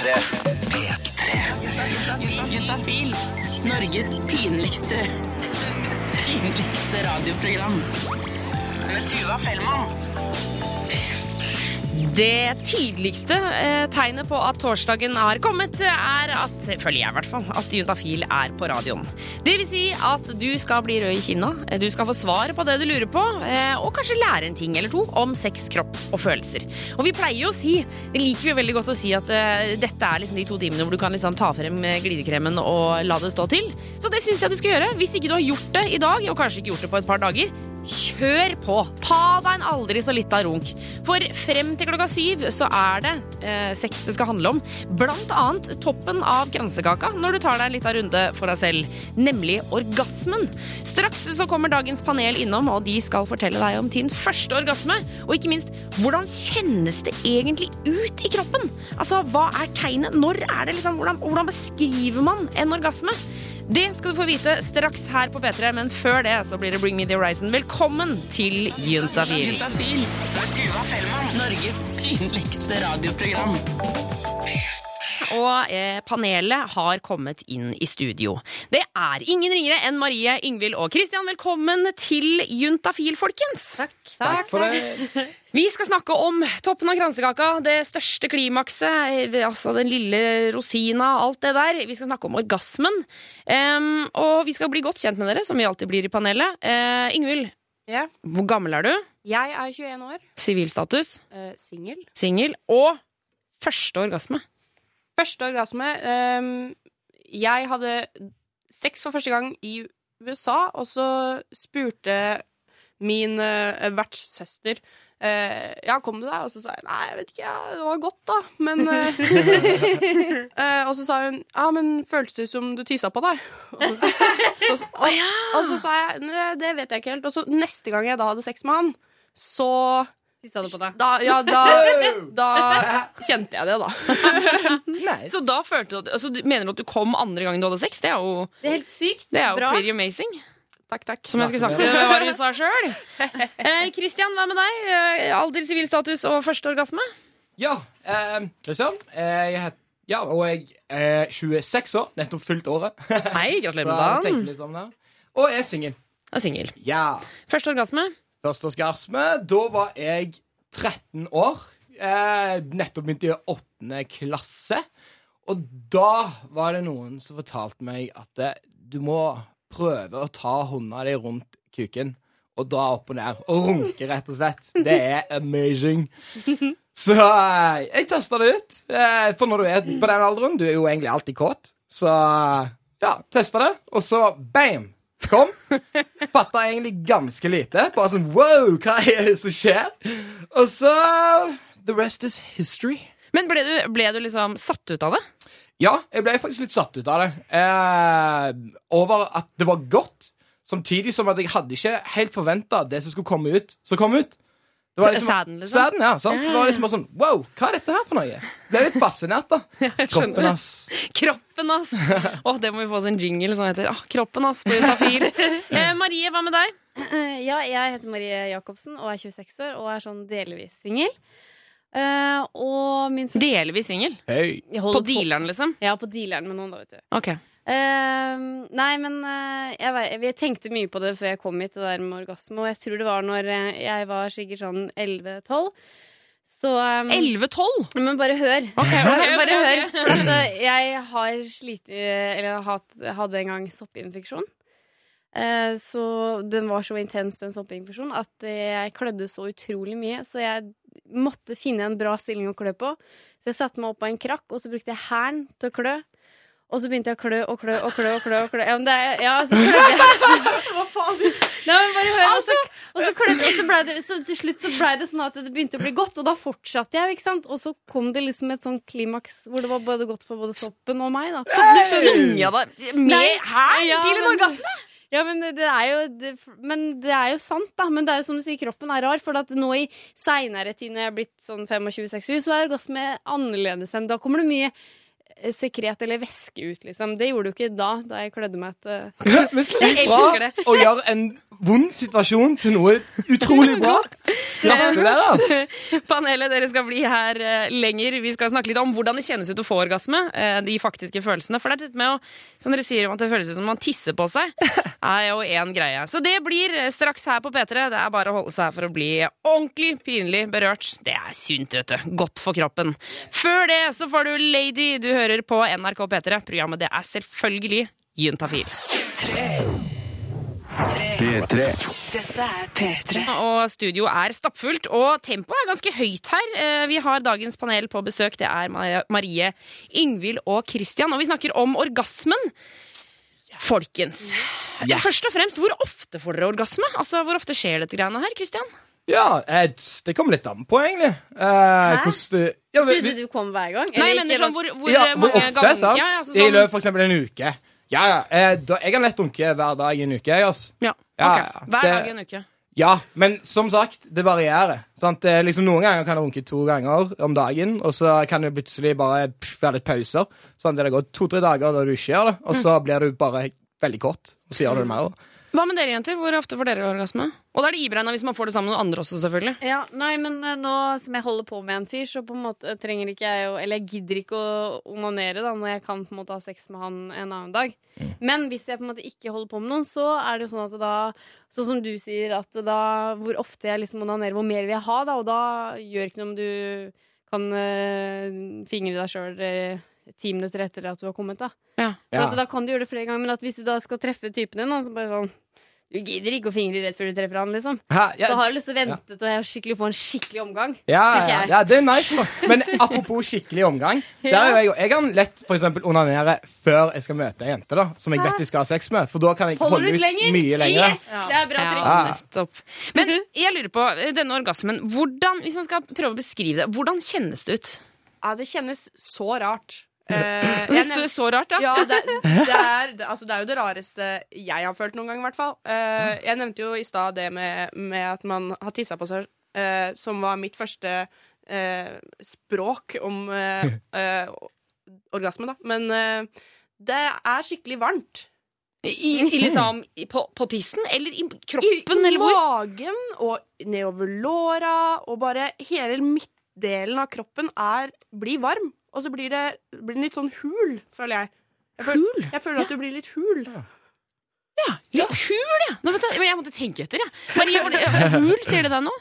P3. P3. Juntafil. Norges pinligste pinligste radioprogram. Med Tuva Fellmann. Det tydeligste eh, tegnet på at torsdagen har kommet, er at, føler jeg i hvert fall, at Juntafil er på radioen. Det vil si at du skal bli rød i kinna, du skal få svar på det du lurer på, eh, og kanskje lære en ting eller to om sex, kropp og følelser. Og vi pleier jo å si, det liker vi veldig godt å si, at eh, dette er liksom de to timene hvor du kan liksom ta frem glidekremen og la det stå til. Så det syns jeg du skal gjøre. Hvis ikke du har gjort det i dag, og kanskje ikke gjort det på et par dager, kjør på. Ta deg en aldri så lita runk. For frem til klokka syv så er det eh, sex det skal handle om. Blant annet toppen av kransekaka når du tar deg en liten runde for deg selv, nemlig orgasmen. Straks så kommer dagens panel innom, og de skal fortelle deg om sin første orgasme. Og ikke minst, hvordan kjennes det egentlig ut i kroppen? Altså, hva er tegnet? Når er det liksom, hvordan, hvordan beskriver man en orgasme? Det skal du få vite straks her på P3, men før det så blir det Bring Me The Horizon. Velkommen til Juntafil. Juntafil. Tuva Fellmann. Norges pinligste radioprogram. Og eh, panelet har kommet inn i studio. Det er ingen ringere enn Marie, Yngvild og Kristian. Velkommen til Juntafil, folkens. Takk. Takk for det. Vi skal snakke om toppen av kransekaka, det største klimakset, eh, altså den lille rosina, alt det der. Vi skal snakke om orgasmen. Um, og vi skal bli godt kjent med dere, som vi alltid blir i panelet. Uh, Yngvild, Ja. hvor gammel er du? Jeg er 21 år, Sivilstatus? uh, singel. Singel? Og første orgasme. Første orgasme um, Jeg hadde sex for første gang i USA, og så spurte min uh, vertssøster uh, Ja, kom du deg? Og så sa jeg nei, jeg vet ikke, ja, det var godt, da. Men uh, Og så sa hun ja, men føltes det som du tissa på deg? Og så, og, og så sa jeg «Nei, det vet jeg ikke helt. Og så neste gang jeg da hadde sex med han, så Tissa du på deg? da, ja, da, da kjente jeg det, da. Så da følte du at altså, du Mener du at du kom andre gangen du hadde sex? Det er jo, Det er helt sykt. det er jo Bra. pretty amazing. Takk, takk. Som jeg skulle sagt til Marius i sjøl. Kristian, hva med deg? Eh, alder, sivilstatus og første orgasme? Ja, eh, Kristian. Eh, jeg heter ja, og jeg er 26 år. Nettopp fylt året. Hei, gratulerer med dagen. Og er singel. Og singel. Ja. Første orgasme? Første orgasme. Da var jeg 13 år. Eh, nettopp begynt i åttende klasse. Og da var det noen som fortalte meg at eh, du må prøve å ta hånda di rundt kuken og dra opp og ned. Og runke, rett og slett. Det er amazing. Så eh, jeg testa det ut. Eh, for når du er på den alderen, du er jo egentlig alltid kåt. Så ja, testa det, og så bam! Kom. Fatta egentlig ganske lite. Bare sånn wow, hva er det som skjer? Og så The rest is history. Men ble du, ble du liksom satt ut av det? Ja, jeg ble faktisk litt satt ut av det. Eh, over at det var godt, samtidig som at jeg hadde ikke helt forventa det som skulle komme ut, som kom ut. Det Så- sæden, liksom? Sæden, ja. sant? Det var liksom bare sånn Wow, hva er dette her for noe? Ble litt fascinert, da. Kroppen, ass. Kroppen, ass! Å, det må vi få oss en jingle som heter oh, Kroppen, ass, på Utafil. Eh, Marie, hva med deg? Eh, Ja, jeg heter Marie Jacobsen og er 26 år og er sånn delvis singel. Eh, og min første Delvis singel. Jeg På dealeren, liksom? Ja, på dealeren med noen, da, vet du. Ok. Eh, nei, men uh, jeg, jeg tenkte mye på det før jeg kom hit, det der med orgasme. Og jeg tror det var når eh, jeg var sikkert sånn 11-12. Så um, 11-12? Men bare hør. Okay, ok, ok, bare ok. hør. At, uh, jeg har slitt Eller hadde en gang soppinfeksjon. Så den var så intens, den soppinfeksjonen, at jeg klødde så utrolig mye. Så jeg måtte finne en bra stilling å klø på. Så jeg satte meg opp på en krakk, og så brukte jeg hælen til å klø. Og så begynte jeg å klø og klø og klø. og klø, og klø. Ja, men det er, ja, så klødde jeg. Hva faen? Nei, men bare hør. Og så, og så, klødde, og så, ble det, så til slutt så ble det sånn at det begynte å bli godt, og da fortsatte jeg. ikke sant? Og så kom det liksom et sånn klimaks hvor det var både godt for både soppen og meg. da. Så du tvinga deg med Nei, hæl ja, til en orgasme? Ja, men det er jo det, Men det er jo sant, da. Men det er jo som du sier, kroppen er rar. For at nå i seinere tid, når jeg er blitt sånn 25-26, så er orgasme annerledes enn Da kommer det mye sekret eller væske ut, liksom. Det gjorde du ikke da, da jeg klødde meg et Men sykt bra å gjøre en vond situasjon til noe utrolig bra. Gratulerer. Panelet, dere skal bli her eh, lenger. Vi skal snakke litt om hvordan det kjennes ut å få orgasme. eh, de faktiske følelsene. For det er litt med å, som dere sier at det føles ut som man tisser på seg, er jo én greie. Så det blir eh, straks her på P3. Det er bare å holde seg for å bli ordentlig pinlig berørt. Det er sunt, vet du. Godt for kroppen. Før det så får du Lady. Du hører på NRK P3. Programmet det er selvfølgelig Juntafil. P3. Dette er P3. Og studio er stappfullt, og tempoet er ganske høyt her. Eh, Vi har dagens panel på besøk. Det er Marie, Yngvild og Christian, og vi snakker om orgasmen. Folkens. Først og fremst, hvor ofte får dere orgasme? Altså, Hvor ofte skjer dette greiene her, Christian? Ja, eh, det kommer litt an på, egentlig. Eh, hvordan du ja, vi- Trodde du kom hver gang? Nei, men sånn hvor, hvor ja, hvor mange ofte, ganger sant? Ja, ja, sånn. I løpet for eksempel en uke. Ja, ja. Eh, da, jeg har lett drukket hver dag i en uke. Jeg, altså. ja, Ja, ok. Hver det- dag i en uke. Ja, men som sagt, det varierer. Sant? Det liksom, noen ganger kan jeg runke to ganger om dagen, og så kan det plutselig bare pff, være litt pauser. Sånn, det går to-tre dager da du ikke gjør det, og så blir du bare veldig kort, og så gjør du det mer. Hva med dere, jenter? Hvor ofte får dere orgasme? Og da er det iberegna hvis man får det sammen med noen andre også, selvfølgelig. Ja, nei, men eh, nå som jeg holder på med en fyr, så på en måte trenger ikke jeg å Eller jeg gidder ikke å onanere da, når jeg kan på en måte ha sex med han en annen dag. Men hvis jeg på en måte ikke holder på med noen, så er det jo sånn at da Sånn som du sier, at da Hvor ofte jeg liksom onanerer, hvor mer vil jeg ha, da? Og da gjør ikke noe om du kan eh, fingre deg sjøl ti minutter etter at du har kommet, da. Ja. Ja. at da kan du gjøre det flere ganger, men at hvis du da skal treffe typen din, så bare sånn Du gidder ikke å fingre rett før du treffer han, liksom. Hæ? Ja, Da har du lyst til å vente til jeg skikkelig få en skikkelig omgang. Ja, ja, ja, det er nice. Men apropos skikkelig omgang. Der er jo jeg, jeg kan lett for eksempel, onanere før jeg skal møte ei jente da, som jeg vet jeg skal ha sex med. For da kan jeg Holder holde ut ut lenger? mye lenger. Yes! Det er bra Ja, triks. Ja. Men jeg lurer på, eh, denne orgasmen, hvordan, hvis man skal prøve å beskrive det, hvordan kjennes det ut? Ja, det kjennes så rart. Eh, jeg Det er så rart, ja. Ja, det, det, er, det, altså, det er jo det rareste jeg har følt noen gang, i hvert fall. Eh, jeg nevnte jo i stad det med, med at man har tissa på seg, uh, som var mitt første språk om orgasme, da. Men det er skikkelig varmt. I, i liksom, i- på, på tissen, eller i I kroppen, eller hvor? magen og nedover låra, og bare hele midtdelen av kroppen er, blir varm. Og så blir det blir det litt sånn hul, føler jeg. Jeg føler, jeg føler at du blir litt hul. Litt hul, ja! Nå jeg, jeg måtte tenke etter, jeg. Marie, hul, sier det deg nå?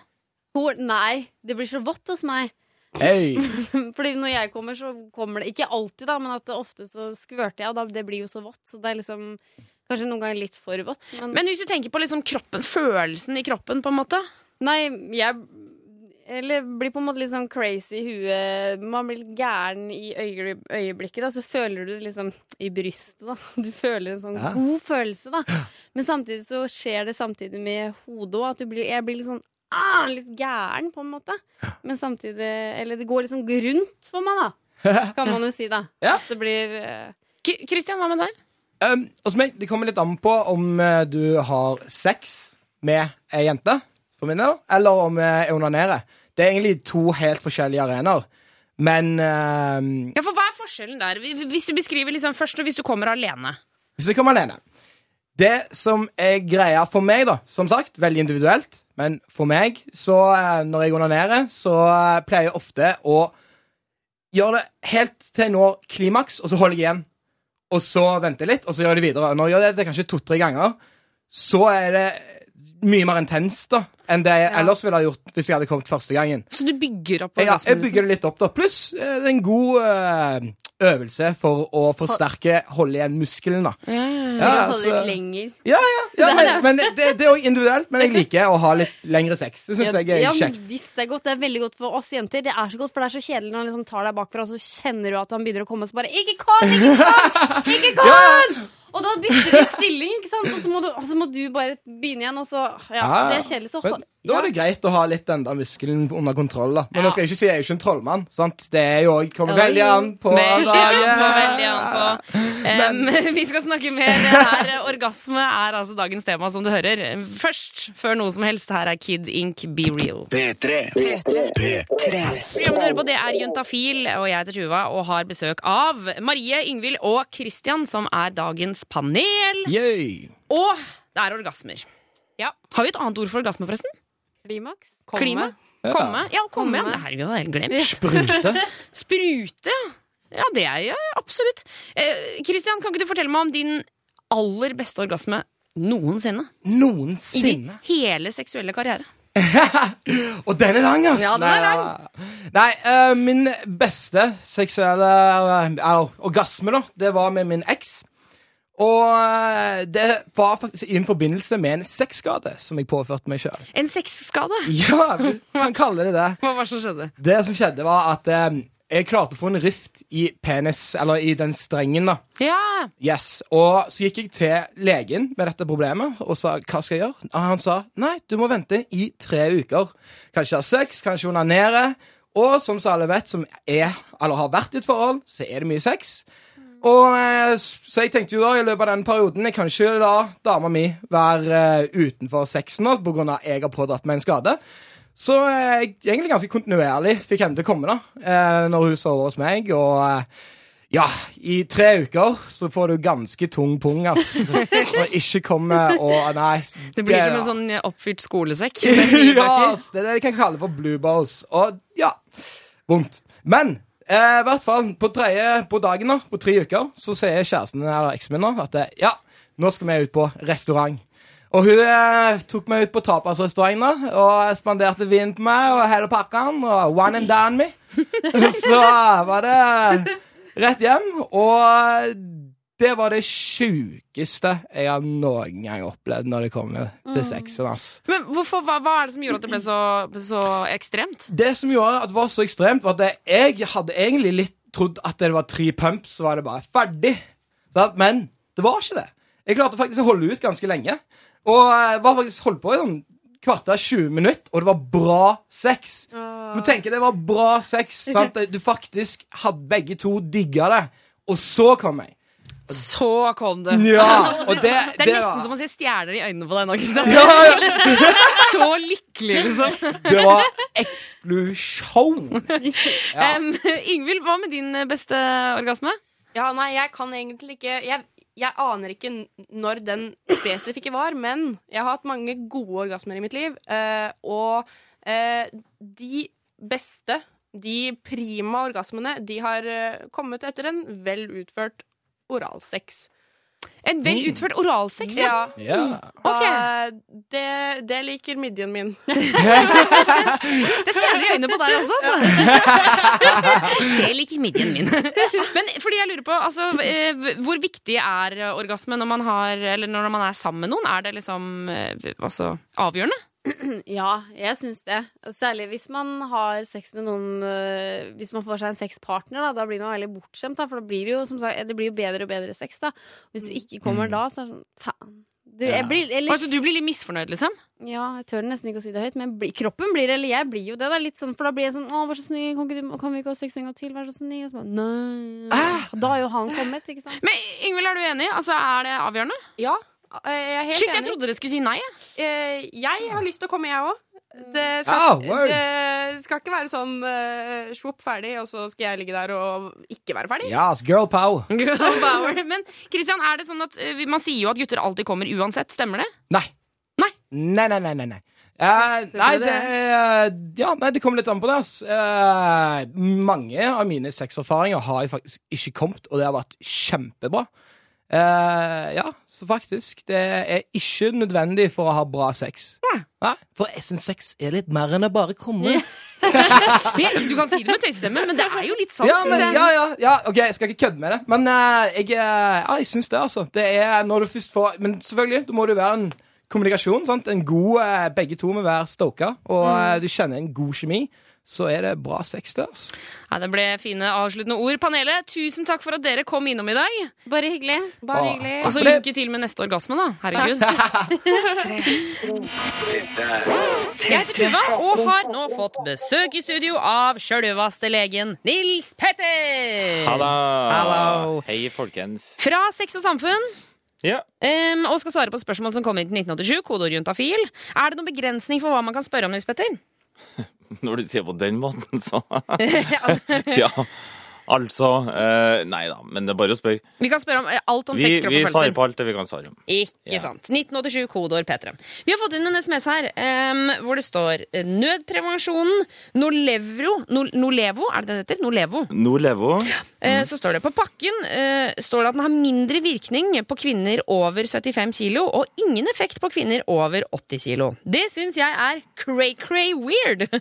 Hår- Nei, det blir så vått hos meg. Hei. Fordi når jeg kommer, så kommer det Ikke alltid, da, men at det ofte så skvørter jeg, og da, det blir jo så vått. Så det er liksom kanskje noen ganger litt for vått. Men, Men hvis du tenker på liksom kroppen, følelsen i kroppen, på en måte nei, jeg eller blir på en måte litt sånn crazy i huet. Man blir litt gæren i øyeblikket, da. Så føler du det liksom i brystet, da. Du føler en sånn Ja. god følelse, da. Men samtidig så skjer det samtidig med hodet òg. At du blir, jeg blir litt sånn ah, litt gæren, på en måte. Men samtidig Eller det går liksom rundt for meg, da. Kan man jo si, da. Ja. At det blir Kristian, K- hva med deg? Um, hos meg, Det kommer litt an på om eh, du har sex med ei jente, for min del, eller om jeg onanerer. Det er egentlig to helt forskjellige arenaer. Men uh, Ja, for Hva er forskjellen der? Hvis du beskriver liksom først, og hvis du kommer alene. hvis du kommer alene Det som er greia for meg, da, som sagt, veldig individuelt, men for meg, så eh, når jeg onanerer, så eh, pleier jeg ofte å gjøre det helt til jeg når klimaks, og så holder jeg igjen. Og så venter jeg litt, og så gjør jeg det videre. Når jeg gjør det, det er kanskje to-tre ganger, så er det mye mer intenst da enn det jeg ellers ville ha gjort hvis jeg hadde kommet første gangen. Så du bygger opp Ja, jeg bygger det litt opp, da. Pluss eh, det er en god eh, øvelse for å forsterke holde igjen muskelen, da. Ja, ja, ja. Ja, Holde altså- litt lenger. Ja, ja, ja men, men det, det er jo individuelt. Men jeg liker å ha litt lengre sex. Det syns jeg er ja, men kjekt. visst det er godt. Det er veldig godt for oss jenter. Det er så godt, for det er så kjedelig når han liksom tar deg bakfra, og så kjenner du at han begynner å komme, og så bare 'Ikke kom! Ikke kom! Ikke kom!' Og da bytter vi stilling, ikke sant? Og så må du, og så må du bare begynne igjen, og så Ja, Ja, det er kjedelig. Så men- Da er det greit å ha litt den der muskelen under kontroll. da Men nå skal jeg ikke si jeg er jo ikke en trollmann. sant? Det er jo òg kommer veldig an på dagen. vi skal snakke mer her. Orgasme er altså dagens tema, som du hører. Først, før noe som helst, her er Kid Ink Be Real. P3. Programmet du hører på, det er Juntafil, og jeg heter Tuva og har besøk av Marie, Yngvild og Christian, som er dagens panel. Yay. Og det er orgasmer. Ja. Har vi et annet ord for orgasme, forresten? Klimaks. Komme. Klima? Ja. Komme? Ja, komme. Komme. Det her det har jeg helt glemt. Sprute. Sprute, ja. Ja, det er jeg absolutt. Eh, kan ikke du fortelle meg om din aller beste orgasme noensinne? Noensinne? I din hele seksuelle karriere. Og den er lang, ass! Ja, den er lang. Nei, uh, min beste seksuelle uh, orgasme, da, det var med min eks. Og eh, det var faktisk i en forbindelse med en sexskade som jeg påførte meg sjøl. En sexskade. Ja, vi kan kalle det det. Hva var det som skjedde? Det som skjedde, var at eh, jeg klarte å få en rift i penis, eller i den strengen, da. Ja, Yes, Og så gikk jeg til legen med dette problemet og sa hva skal jeg gjøre. Og han sa nei, du må vente i tre uker. Kanskje ha sex, kanskje onanere. Og som så alle vet, som er, eller har vært i et forhold, så er det mye sex. Og eh, Så jeg tenkte jo da i løpet av den perioden Jeg kan ikke la dama mi være eh, utenfor sexen nå, at jeg har pådratt meg en skade. Så eh, jeg egentlig ganske kontinuerlig fikk henne til å komme da når hun sover hos meg. Og ja, i tre uker så får du ganske tung pung, ass. Og ikke komme og Nei. Det blir som en sånn oppfyrt skolesekk. ja, det er det de kan kalle for blue balls. Og ja, vondt. Men i hvert fall på, tredje, på dagen, da, på tre uker, så sier kjæresten eller eksen min at eh, ja, nå skal vi ut på restaurant. Og hun eh, tok meg ut på tapasrestaurant da, og spanderte vin på meg og hele pakken. Og one and done me. Så var det rett hjem. Og det var det sjukeste jeg har noen gang opplevd når det kommer til sexen. ass. Men hvorfor, hva, hva er det som gjorde at det ble så, så ekstremt? Det som gjorde at det var så ekstremt, var at jeg hadde egentlig litt trodd at det var tre pumps, så var det bare ferdig. Men det var ikke det. Jeg klarte faktisk å holde ut ganske lenge. Og jeg var faktisk holdt på i sånn kvarter 20 minutter, og det var bra sex. Du tenker det var bra sex. sant? Du faktisk hadde begge to digga det. Og så kom jeg. Så kom det. Ja, og det, Det er nesten som å se stjerner i øynene på deg nå. Kristian. ja, ja, Så lykkelig, liksom. det var eksplosjon. Ja. Um, Ingvild, hva med din beste orgasme? Ja, nei, jeg kan egentlig ikke Jeg, jeg aner ikke når den spesifikke var, men jeg har hatt mange gode orgasmer i mitt liv. Uh, og uh, de beste, de prima orgasmene, de har eh, kommet etter en vel utført oralsex. En vel utført oralsex, ja. Ja. Ja. Ok. Eh, det, det liker midjen min. Det stjeler i øynene på deg også, altså. Det liker midjen min. Men fordi jeg lurer på, altså, eh, hvor viktig er orgasme når man, har, eller når man er sammen med noen? Er det liksom eh, altså, avgjørende? Ja, jeg syns det. Særlig hvis man har sex med noen øh, Hvis man får seg en sexpartner, da, da blir man veldig bortskjemt. Da, for da blir det jo som sagt, det blir jo bedre og bedre sex. da Hvis du ikke kommer da, så er det sånn Faen. Du, jeg blir, eller, Altså, du blir litt misfornøyd, liksom? ja, jeg tør nesten ikke å si det høyt, men bli, kroppen blir Eller jeg blir jo det. Da, litt sånn, for da blir jeg sånn Å, vær så snill, kan, du, kan vi ikke ha sex en gang til? Vær så snill. Og så bare, Nei. Da er jo han kommet, ikke sant? Men Ingvild, er du enig? Altså, Er det avgjørende? Ja, jeg er helt Shit, jeg enig. trodde dere skulle si nei. jeg. Eh, jeg har lyst til å komme, jeg òg. Det, skal- Ah, det skal ikke være sånn uh, svopp ferdig, og så skal jeg ligge der og ikke være ferdig. Yes, girl power. Girl power. Men Christian, er det sånn at eh, man sier jo at gutter alltid kommer uansett, stemmer det? Nei. Nei. Nei, nei, nei, nei. Eh, nei, det uh, Ja, nei, det kommer litt an på det. ass. Eh, mange av mine sexerfaringer har jeg faktisk ikke kommet, og det har vært kjempebra. Eh, ja, så faktisk. Det er ikke nødvendig for å ha bra sex. Nei, For jeg syns sex er litt mer enn å bare komme. Ja. du kan si det med tøysestemme, men det er jo litt sant. Ja, men, ja, ja, ja, ok, jeg skal ikke kødde med det. Men uh, jeg, eh, ja, jeg syns det, altså. Det er når du først får Men selvfølgelig, da må du være en kommunikasjon. sant? En god, eh, Begge to må være stoka, og eh, du kjenner en god kjemi. Så er det bra sex der. oss Ja, det ble fine avsluttende ord. Panelet, tusen takk for at dere kom innom i dag. Bare hyggelig. Bare hyggelig. Og så lykke til med neste orgasme, da. Herregud. Jeg heter Tuva og har nå fått besøk i studio av sjølveste legen Nils Petter. Hallo. Hallo. Hei, folkens. Fra Sex og Samfunn. Ja. Um, og skal svare på spørsmål som kom inn til 1987. Kodeord juntafil. Er det noen begrensning for hva man kan spørre om, Nils Petter? Når du sier på den måten, så Ja. Altså eh, Nei da, men det er bare å spørre. Vi kan spørre om eh, alt om Vi, sex, kropp vi og svarer følelser. på alt det vi kan svare om. Ikke Ja. sant. 1987, kodeord P3. Vi har fått inn en SMS her em, hvor det står eh, nødprevensjonen Nolevro no, Nolevo, er det det det heter? Nolevo. Norlevo. Eh, Så står det på pakken eh, står det at den har mindre virkning på kvinner over 75 kilo og ingen effekt på kvinner over 80 kilo. Det syns jeg er cray-cray weird.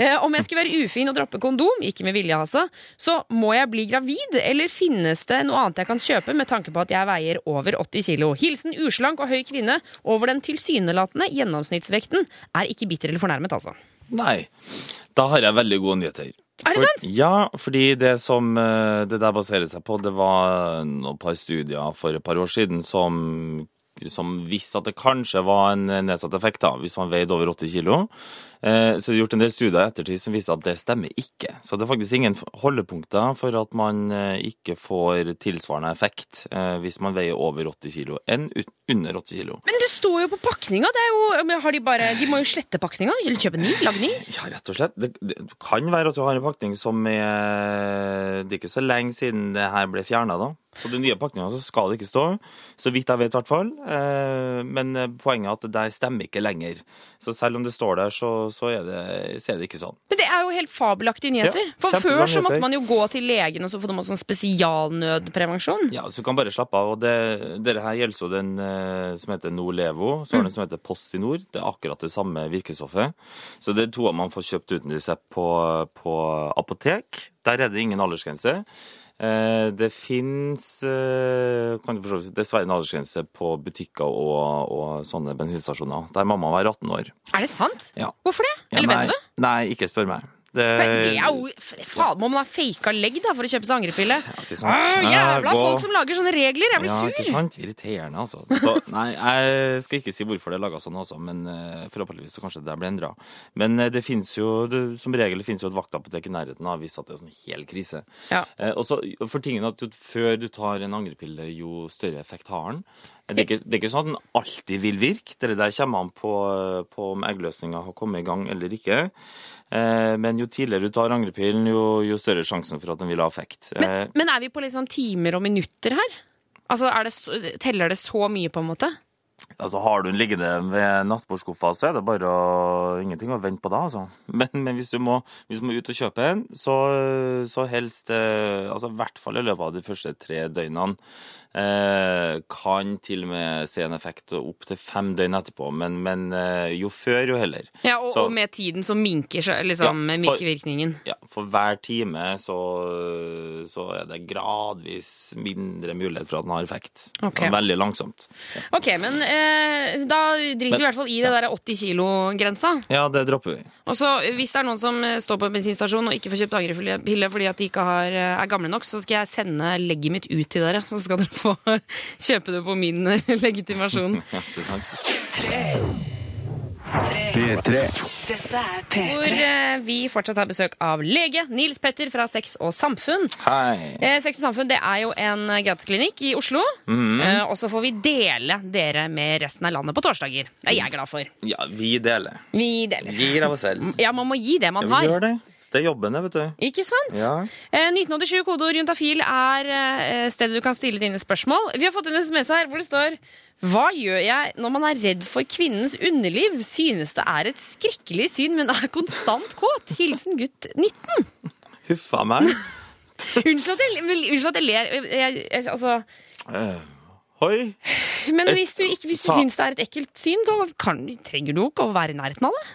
Eh, Om jeg skulle være ufin og droppe kondom, ikke med vilje altså, så må jeg bli gravid, eller finnes det noe annet jeg kan kjøpe med tanke på at jeg veier over 80 kilo? Hilsen uslank og høy kvinne over den tilsynelatende gjennomsnittsvekten er ikke bitter eller fornærmet, altså. Nei. Da har jeg veldig gode nyheter. Er det For- sant? Ja, fordi det som eh, det der baserer seg på, det var noen par studier for et par år siden som, som viste at det kanskje var en nedsatt effekt da, hvis man veide over 80 kilo. Eh, Så det er gjort en del studier i ettertid som viser at det stemmer ikke. Så det er faktisk ingen holdepunkter for at man eh, ikke får tilsvarende effekt eh, hvis man veier over 80 kilo enn under 80 kilo. Men det står jo på pakninga! Det er jo, har de, bare, de må jo slette pakninga, eller kjøpe ny? Lage ny? Ja, rett og slett. Det, det kan være at du har en pakning som er Det er ikke så lenge siden det her ble fjerna, da. Så den nye pakninga skal det ikke stå. Så vidt jeg vet, i hvert fall. Men poenget er at det der stemmer ikke lenger. Så selv om det står der, så, så, er, det, så er det ikke sånn. Men det er jo helt fabelaktige nyheter. Ja, For før så måtte man jo gå til legen og så få noe sånn spesialnødprevensjon. Ja, så du kan bare slappe av. og det, dere her gjelder så den eh, som heter Nolevo, så har den som heter Postinor. Det er akkurat det samme virkestoffet. Så det er to man får kjøpt uten resept på, på apotek. Der er det ingen aldersgrense. Eh, Det fins forstå, dessverre en aldersgrense på butikker og, og sånne bensinstasjoner. Der mamma var 18 år. Er det sant? Ja. Hvorfor det? Ja, Eller nei, vet du det? Nei, ikke spør meg. Det, det er jo Faen, må man ha faka legg da for å kjøpe seg angrepille? Ja, ikke sant. Ah, jævla gå- folk som lager sånne regler! Jeg blir Ja, ikke sant? Irriterende, altså. Så, nei, jeg skal ikke si hvorfor det er laga sånn altså, men eh, forhåpentligvis så kanskje det blir endra. Men eh, det fins jo, det, som regel finnes jo et vaktapotek i nærheten av hvis det er sånn hel krise. Ja. Eh, og så for tingen at du, før du tar en angrepille, jo større effekt har den. Det er, ikke, det er ikke sånn at den alltid vil virke. Det der kommer an på, på om eggløsninga har kommet i gang eller ikke. Eh, men jo tidligere du tar angrepillen, jo, jo større sjansen for at den vil ha effekt. Eh, Men, men er vi på liksom timer og minutter her? Altså, er det Teller det så mye, på en måte? Altså, Har du den liggende ved nattbordskuffa, så er det bare å, ingenting å vente på da. altså. Men, men hvis, du må, hvis du må ut og kjøpe en, så, så helst eh, altså I hvert fall i løpet av de første tre døgnene. Eh, kan til og med se en effekt opp til fem døgn etterpå, men, men eh, jo før, jo heller. Ja, Og, Så- og med tiden så minker liksom, Ja, for- virkningen. Ja, For hver time så, så er det gradvis mindre mulighet for at den har effekt. Okay. Sånn Veldig langsomt. Ok, men eh, da driter vi i hvert fall i det der 80 kilo-grensa. Ja, det dropper vi. Og så Hvis det er noen som eh, står på en bensinstasjon og ikke får kjøpt angrepille fordi at de ikke har, eh, er gamle nok, så skal jeg sende legget mitt ut til dere. Så skal dere få kjøpe det på min legitimasjon. Ja, det er sant. P3. Dette er Hvor P3. eh, vi fortsatt har besøk av lege Nils Petter fra Sex og Samfunn. Hei. Eh, Sex og Samfunn det er jo en eh, gratisklinikk i Oslo. Eh, og så får vi dele dere med resten av landet på torsdager. Det er jeg glad for. Ja, vi deler. Vi deler. Gir av oss selv. Ja, man må gi det man Ja, vi har. gjør det. Så det er jobben, vet du. Ikke sant? Ja. Eh, 1987 kodeord juntafil er eh, stedet du kan stille dine spørsmål. Vi har fått en SMS her hvor det står Hva gjør jeg når man er redd for kvinnens underliv? Synes det er et skrekkelig syn, men er konstant kåt. Hilsen gutt 19. Huffa meg. Unnskyld at jeg, unnskyld at jeg ler. Jeg, jeg, jeg, altså, Hoi. men hvis du, ikke, hvis du syns det er et ekkelt syn, så kan, trenger du ikke å være i nærheten av det.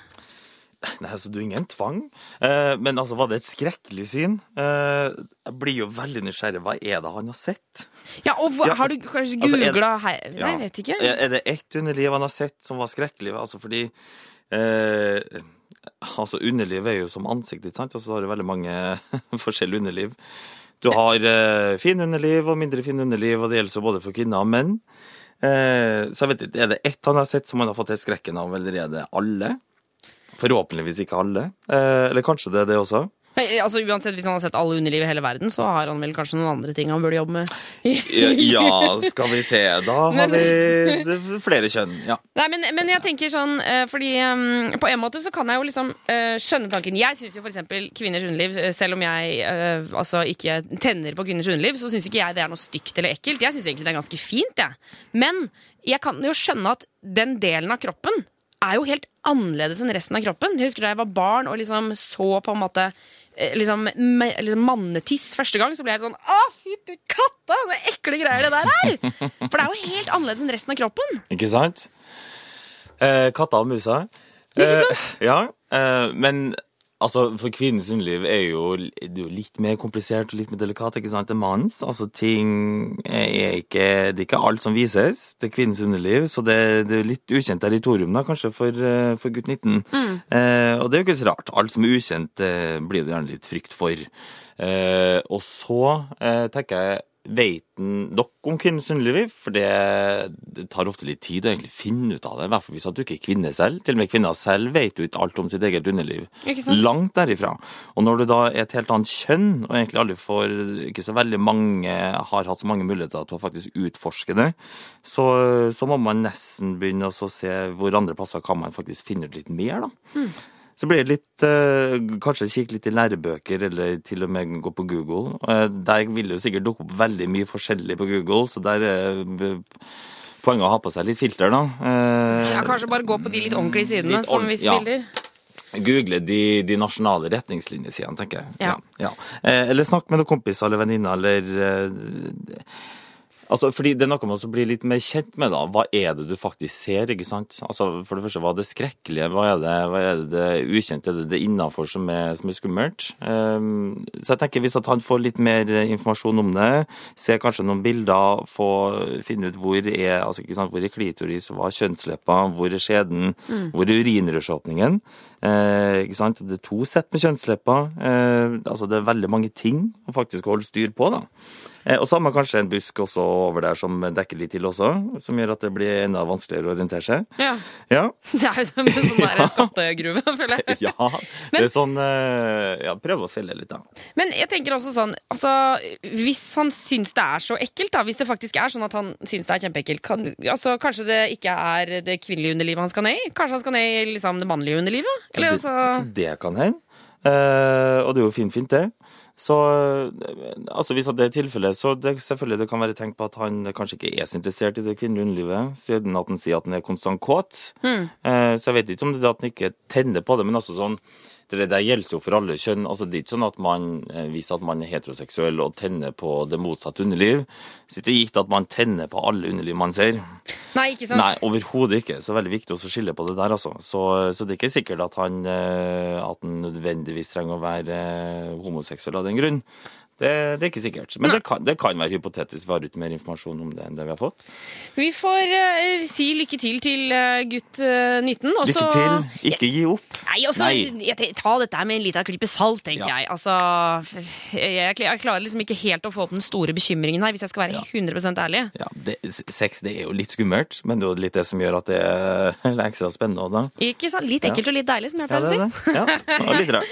Nei, altså, du er ingen tvang. Eh, men altså, var det et skrekkelig syn? Eh, jeg blir jo veldig nysgjerrig. Hva er det han har sett? Ja, og hva, Ja, Har du kanskje altså, er Nei, Ja. jeg vet ikke. Er det ett underliv han har sett som var skrekkelig? Altså fordi eh, altså underliv er jo som ansikt, ikke sant? Og så har du veldig mange forskjellige underliv. Du har eh, fin underliv og mindre fin underliv, og det gjelder så både for kvinner og menn. Eh, så jeg vet ikke, er det ett han har sett som han har fått helt skrekken av, eller er det alle? Forhåpentligvis ikke alle. Eh, eller kanskje det er det også. Men, altså, uansett, Hvis han har sett alle underliv i hele verden, så har han vel kanskje noen andre ting han burde jobbe med. Ja, skal vi se. Da har vi flere kjønn. Ja. Nei, men, men jeg tenker sånn eh, Fordi eh, på en måte så kan jeg jo liksom eh, skjønne tanken. Jeg syns jo eksempel kvinners underliv, eh, selv om jeg eh, altså ikke tenner på kvinners underliv, så syns ikke jeg det er noe stygt eller ekkelt. Jeg syns egentlig det er ganske fint, jeg. Men jeg kan jo skjønne at den delen av kroppen er jo helt annerledes enn resten av kroppen. Jeg husker da jeg var barn og liksom så på en måte eh, Liksom, liksom mannetiss første gang, så ble jeg sånn Å, fytti katta! Så ekle greier det der er! For det er jo helt annerledes enn resten av kroppen. Ikke sant? Eh, katta og musa. Eh, ja, eh, men altså, for kvinnens underliv er jo, er jo litt mer komplisert og litt mer delikat ikke sant, enn mannens. Altså, ting er ikke Det er ikke alt som vises til kvinnens underliv, så det, det er litt ukjent territorium, da, kanskje, for, eh, for gutt 19. Eh, og det er jo ikke så rart. Alt som er ukjent, eh, blir det gjerne litt frykt for. Eh, og så eh, tenker jeg Vet han nok om kvinnens underliv? For det, det tar ofte litt tid å egentlig finne ut av det. I hvert fall hvis du ikke er kvinne selv. Til og med kvinner selv vet jo ikke alt om sitt eget underliv. Langt derifra. Og når du da er et helt annet kjønn, og egentlig aldri får Ikke så veldig mange har hatt så mange muligheter til å faktisk utforske det, så, så må man nesten begynne å se hvor andre plasser kan man faktisk finne ut litt mer, da. Så blir det litt eh, Kanskje kikke litt i lærebøker, eller til og med gå på Google. Eh, der vil det jo sikkert dukke opp veldig mye forskjellig på Google, så der er eh, poenget å ha på seg litt filter, da. Eh, Ja, kanskje bare gå på de litt ordentlige sidene Litt som vi viser ja. bilder. Google de, de nasjonale retningslinjesidene, tenker jeg. Ja. Ja. Eh, eller snakk med noen kompiser eller venninner, eller eh, Altså, fordi Det er noe med å bli litt mer kjent med. da. Hva er det du faktisk ser? ikke sant? Altså, For det første, hva er det skrekkelige? Hva er det, hva er det, ukjente? Er det det innafor som, som er skummelt? Um, så jeg tenker Hvis at han får litt mer informasjon om det, ser kanskje noen bilder, få finne ut hvor er altså ikke sant, hvor er klitoris, hva er kjønnsleppa, hvor er skjeden, hvor er urinrørsåpningen? Eh, ikke sant? Det er to sett med kjønnslepper. Eh, altså Det er veldig mange ting å faktisk holde styr på. da. Eh, og så har man kanskje en busk også over der som dekker litt til også, som gjør at det blir enda vanskeligere å orientere seg. Ja. Ja, Det er jo som en sånn der skattegruve, føler jeg. ja. det er sånn eh, Ja, prøv å felle litt, da. Men jeg tenker også sånn altså, Hvis han syns det er så ekkelt, da, hvis det faktisk er sånn at han syns det er kjempeekkelt, kan, altså, kanskje det ikke er det kvinnelige underlivet han skal ned i? Kanskje han skal ned i liksom, det mannlige underlivet? Eller, det, altså, det kan hende. Uh, og det er jo fint, fint, det. Så eh, altså hvis det er tilfellet, så det, selvfølgelig det kan være tenkt på at han kanskje ikke er så interessert i det kvinnelige underlivet, siden at han sier at han er konstant kåt. Mm. Eh, så jeg vet ikke om det er at han ikke tenner på det, men altså sånn det der gjelder jo for alle kjønn. altså Det er ikke sånn at man, viser at man er heteroseksuell og tenner på det motsatte underliv, så det er ikke gitt at man tenner på alle underliv man ser. nei, ikke sant? Nei, overhodet ikke. Så veldig viktig å skille på det der, altså. Så, så det er ikke sikkert at han, eh, at han nødvendigvis trenger å være eh, homoseksuell av den grunn. Det, det er ikke sikkert. Men det kan, det kan være hypotetisk. Vi har ikke mer informasjon om det enn det vi har fått. Vi får uh, si lykke til til uh, gutt uh, 19. Også... Lykke til. Ikke gi opp. Nei, også, Nei. Jeg, ta dette med en liten klype salt, tenker Ja. jeg. Altså, jeg. Jeg klarer liksom ikke helt å få opp den store bekymringen her, hvis jeg skal være 100 ærlig. Ja, det, sex det er jo litt skummelt, men det er jo litt det som gjør at det er ekstra spennende. også, Da. Ikke sant? Litt ekkelt og litt deilig, som jeg Ja, pleier å er si. det. Ja, det var litt rart.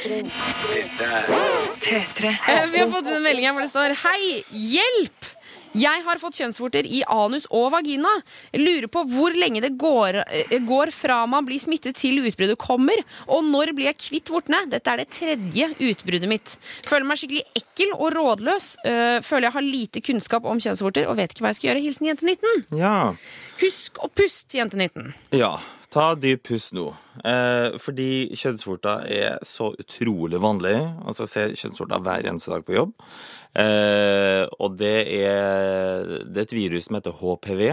Eh, Vi har fått en melding her hvor det står Hei, hjelp! Jeg har fått kjønnsvorter i anus og vagina. Jeg lurer på hvor lenge det går, eh, går fra man blir smittet til utbruddet kommer. Og når blir jeg kvitt vortene? Dette er det tredje utbruddet mitt. Føler meg skikkelig ekkel og rådløs. Eh, Føler jeg har lite kunnskap om kjønnsvorter og vet ikke hva jeg skal gjøre. Hilsen jente 19. Ja. Husk å puste, jente 19. Ja, ta dyp pust nå. Eh, fordi kjønnsvorter er så utrolig vanlig. Altså, jeg ser kjønnsvorter hver eneste dag på jobb. Eh, og det er, det er et virus som heter HPV.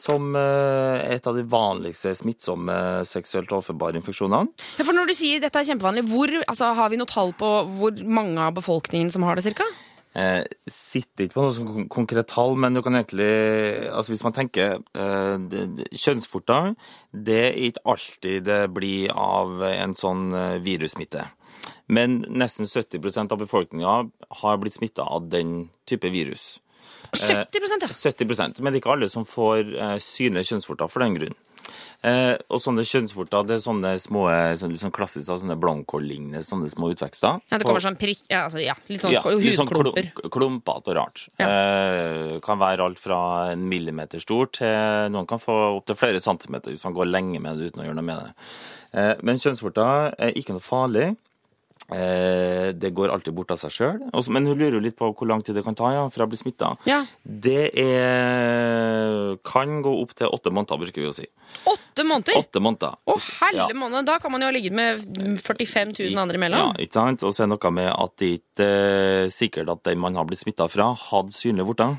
Som eh, er et av de vanligste smittsomme seksuelt overførbare infeksjonene. Ja, for når du sier dette er kjempevanlig, hvor, altså, har vi noe tall på hvor mange av befolkningen som har det, cirka? Eh, sitter ikke på noe sånn kon- konkret tall, men du kan egentlig altså Hvis man tenker eh, det- det- Kjønnsvorter, det er ikke alltid det blir av en sånn eh, virussmitte. Men nesten 70% av befolkninga har blitt smitta av den type virus. 70 ja. 70 Men det er ikke alle som får eh, synlige kjønnsvorter for den grunn. Eh, og sånne kjønnsvorter det er sånne små sånne, sånn klassiske sånne blankål-lignende sånne små utvekster. ja, det kommer sånn prikk ja, altså, ja, Litt sånn Ja, litt sånn klumpete og rart. Eh, kan være alt fra en millimeter stor til noen kan få opptil flere centimeter hvis man går lenge med det uten å gjøre noe med det. Eh, men kjønnsvorter er ikke noe farlig. Eh, det går alltid bort av seg sjøl. Men hun lurer jo litt på hvor lang tid det kan ta ja, fra å bli smitta. Ja. Det er, kan gå opp til åtte måneder, bruker vi å si. Åtte måneder! Åtte måneder. Å, helle Ja. måned! Da kan man jo ha ligget med 45 000 andre imellom. Ja, ikke sant? Og så er det noe med at det ikke er sikkert at den man har blitt smitta fra, hadde synlige vorter.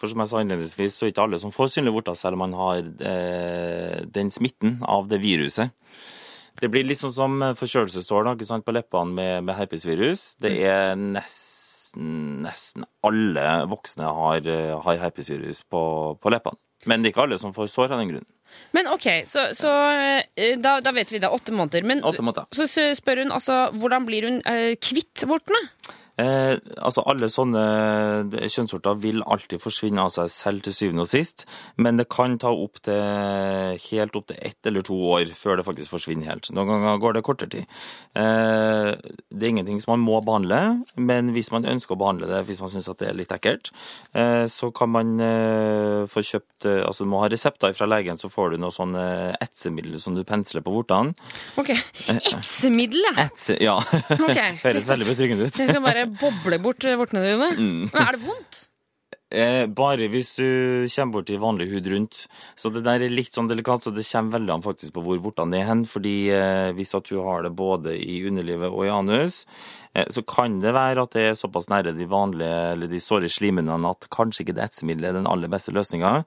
For som jeg sa innledningsvis, så er det ikke alle som får synlige vorter, selv om man har eh, den smitten av det viruset. Det blir litt sånn som forkjølelsessår da, ikke sant, på leppene med, med herpesvirus. Det er nesten, nesten alle voksne har, har herpesvirus på, på leppene. Men det er ikke alle som får sår av den grunn. Men OK, så, så eh, da, da vet vi det. Åtte måneder. Men Åtte måneder. så spør hun altså hvordan blir hun eh, kvitt vortene? Eh, altså Alle sånne kjønnsorter vil alltid forsvinne av seg selv til syvende og sist, men det kan ta opp til, helt opp til ett eller to år før det faktisk forsvinner helt. Noen ganger går det kortere tid. Eh, det er ingenting som man må behandle, men hvis man ønsker å behandle det, hvis man syns det er litt ekkelt, eh, så kan man eh, få kjøpt eh, Altså du må ha resepter fra legen, så får du noe sånn eh, etsemiddel som du pensler på vortene. OK. Etsemiddel, ja. Etse, ja. Ok. Høres veldig betryggende ut. Jeg skal bare boble bort eh, vortene dine. Mm. Men er det vondt? Eh, bare hvis du kommer borti vanlig hud rundt. Så det der er litt sånn delikat, så det kommer veldig an faktisk på hvor vortene er hen. Fordi eh, hvis at du har det både i underlivet og i anus, eh, så kan det være at det er såpass nære de vanlige, eller de såre slimhinnene at kanskje ikke det etsemiddelet er den aller beste løsninga.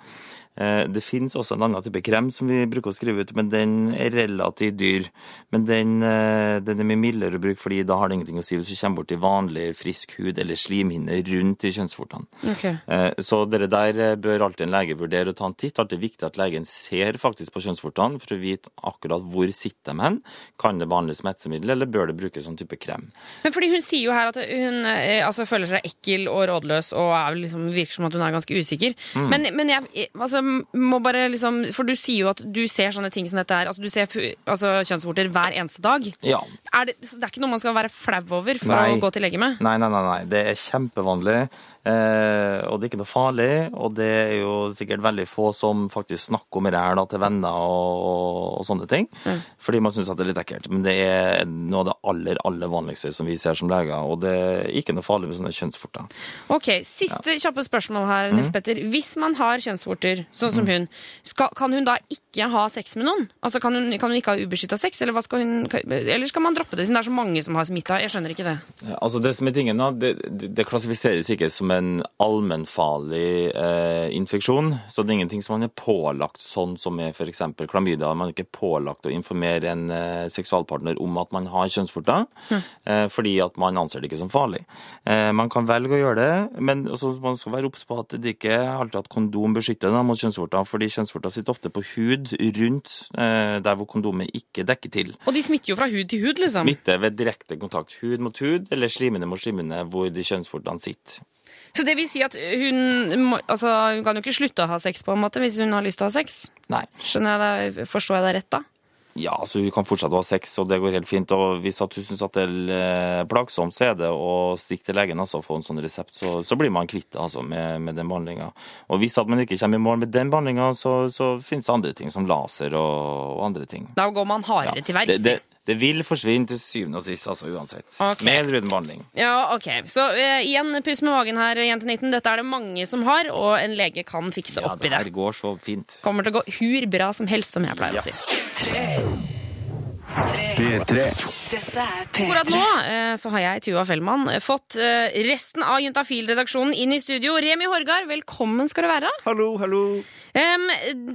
Eh, det finnes også en annen type krem som vi bruker å skrive ut, men den er relativt dyr. Men den, eh, den er mye mildere å bruke, fordi da har det ingenting å si hvis du kommer borti vanlig frisk hud eller slimhinne rundt i kjønnsvortene. Ok. Eh, Så dere der bør alltid en lege vurdere å ta en titt. Alltid viktig at legen ser faktisk på kjønnsvortene for å vite akkurat hvor sitter de hen. Kan det behandles med etsemiddel, eller bør det brukes sånn type krem? Men fordi hun sier jo her at hun altså, føler seg ekkel og rådløs og er, liksom, virker som at hun er ganske usikker. Mm. Men, men jeg altså, må bare liksom For du sier jo at du ser sånne ting som dette her. Altså, du ser altså, kjønnsvorter hver eneste dag. Ja. Er det, det er ikke noe man skal være flau over for Nei. å gå til lege med? Nei, nei, nei, nei. Det er kjempevanlig. Eh, og det er ikke noe farlig. Og det er jo sikkert veldig få som faktisk snakker om ræl da, til venner og, og, sånne ting. Fordi man syns det er litt ekkelt. Men det er noe av det aller, aller vanligste som vi ser som leger. Og det er ikke noe farlig med sånne kjønnsvorter. Ok, Siste kjappe spørsmål her, Nils mm. Petter. Hvis man har kjønnsvorter, sånn som hun, skal, kan hun da ikke ha sex med noen? Altså, Kan hun, kan hun ikke ha ubeskytta sex, eller, skal hun, eller skal man droppe det siden det er så mange som har smitta? Jeg skjønner ikke det. Altså Det som er tingen da, det, det det klassifiseres ikke som en allmennfarlig eh, infeksjon. Så det er ingenting som man er pålagt, sånn som med f.eks. klamydia. Man er ikke pålagt å informere en eh, seksualpartner om at man har kjønnsvorter, eh, fordi at man anser det ikke som farlig. Eh, man kan velge å gjøre det, men også, man skal være obs på at det ikke alltid at kondom beskytter mot kjønnsvorter, fordi kjønnsvorter sitter ofte på hud rundt eh, der hvor kondomet ikke dekker til. Og de smitter jo fra hud til hud, liksom. Smitter ved direkte kontakt hud mot hud eller slimene mot slimene hvor de kjønnsvortene sitter. Så det vil si at hun, må, altså, hun kan jo ikke slutte å ha sex på en måte hvis hun har lyst til å ha sex? Nei. Jeg det, Forstår jeg deg rett da? Ja, altså hun kan fortsette å ha sex, og det går helt fint. Og hvis at hun syns det er eh, plagsomt, så er det å stikke til legen altså, og få en sånn resept. Så, så blir man kvitt det altså, med, med den behandlinga. Og hvis at man ikke kommer i mål med den behandlinga, så, så finnes det andre ting som laser og, og andre ting. Da går man hardere til verks. Det, vil forsvinne til syvende og sist, altså uansett. Okay. Med eller uten behandling. Ja, ok. Så uh, igjen, puss med magen her, jente 19. Dette er det mange som har, og en lege kan fikse Ja, opp det Ja, det. her går så fint. Kommer til å gå hur bra som helst, som jeg pleier å si. P3. Dette er Akkurat nå eh, så har jeg, Tuva Fellmann, eh, fått eh, resten av Juntafil-redaksjonen inn i studio. Remi Horgard, velkommen skal du være. Hallo, hallo. Um,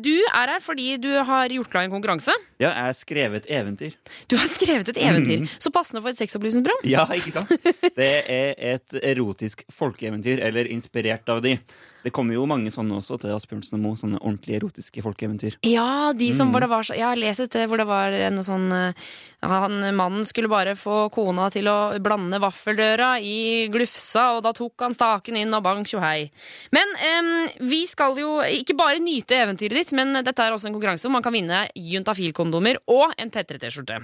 du er her fordi du har gjort klar en konkurranse. Ja, jeg har skrevet eventyr. Du har skrevet et eventyr, så passende for et sexopplysningsprogram. Ja, ikke sant? Det er et erotisk folkeeventyr, eller inspirert av de. Det kommer jo mange sånne også til Asbjørnsen og Moe, sånne ordentlig erotiske folkeeventyr. Ja, de som hvor det var så Jeg har lest et hvor det var en sånn eh, han, Mannen skulle bare få kona til å blande vaffeldøra i glufsa, og da tok han staken inn og bang tjohei. Men em, vi skal jo ikke bare nyte eventyret ditt, men dette er også en konkurranse hvor man kan vinne juntafil-kondomer og en P3T-skjorte.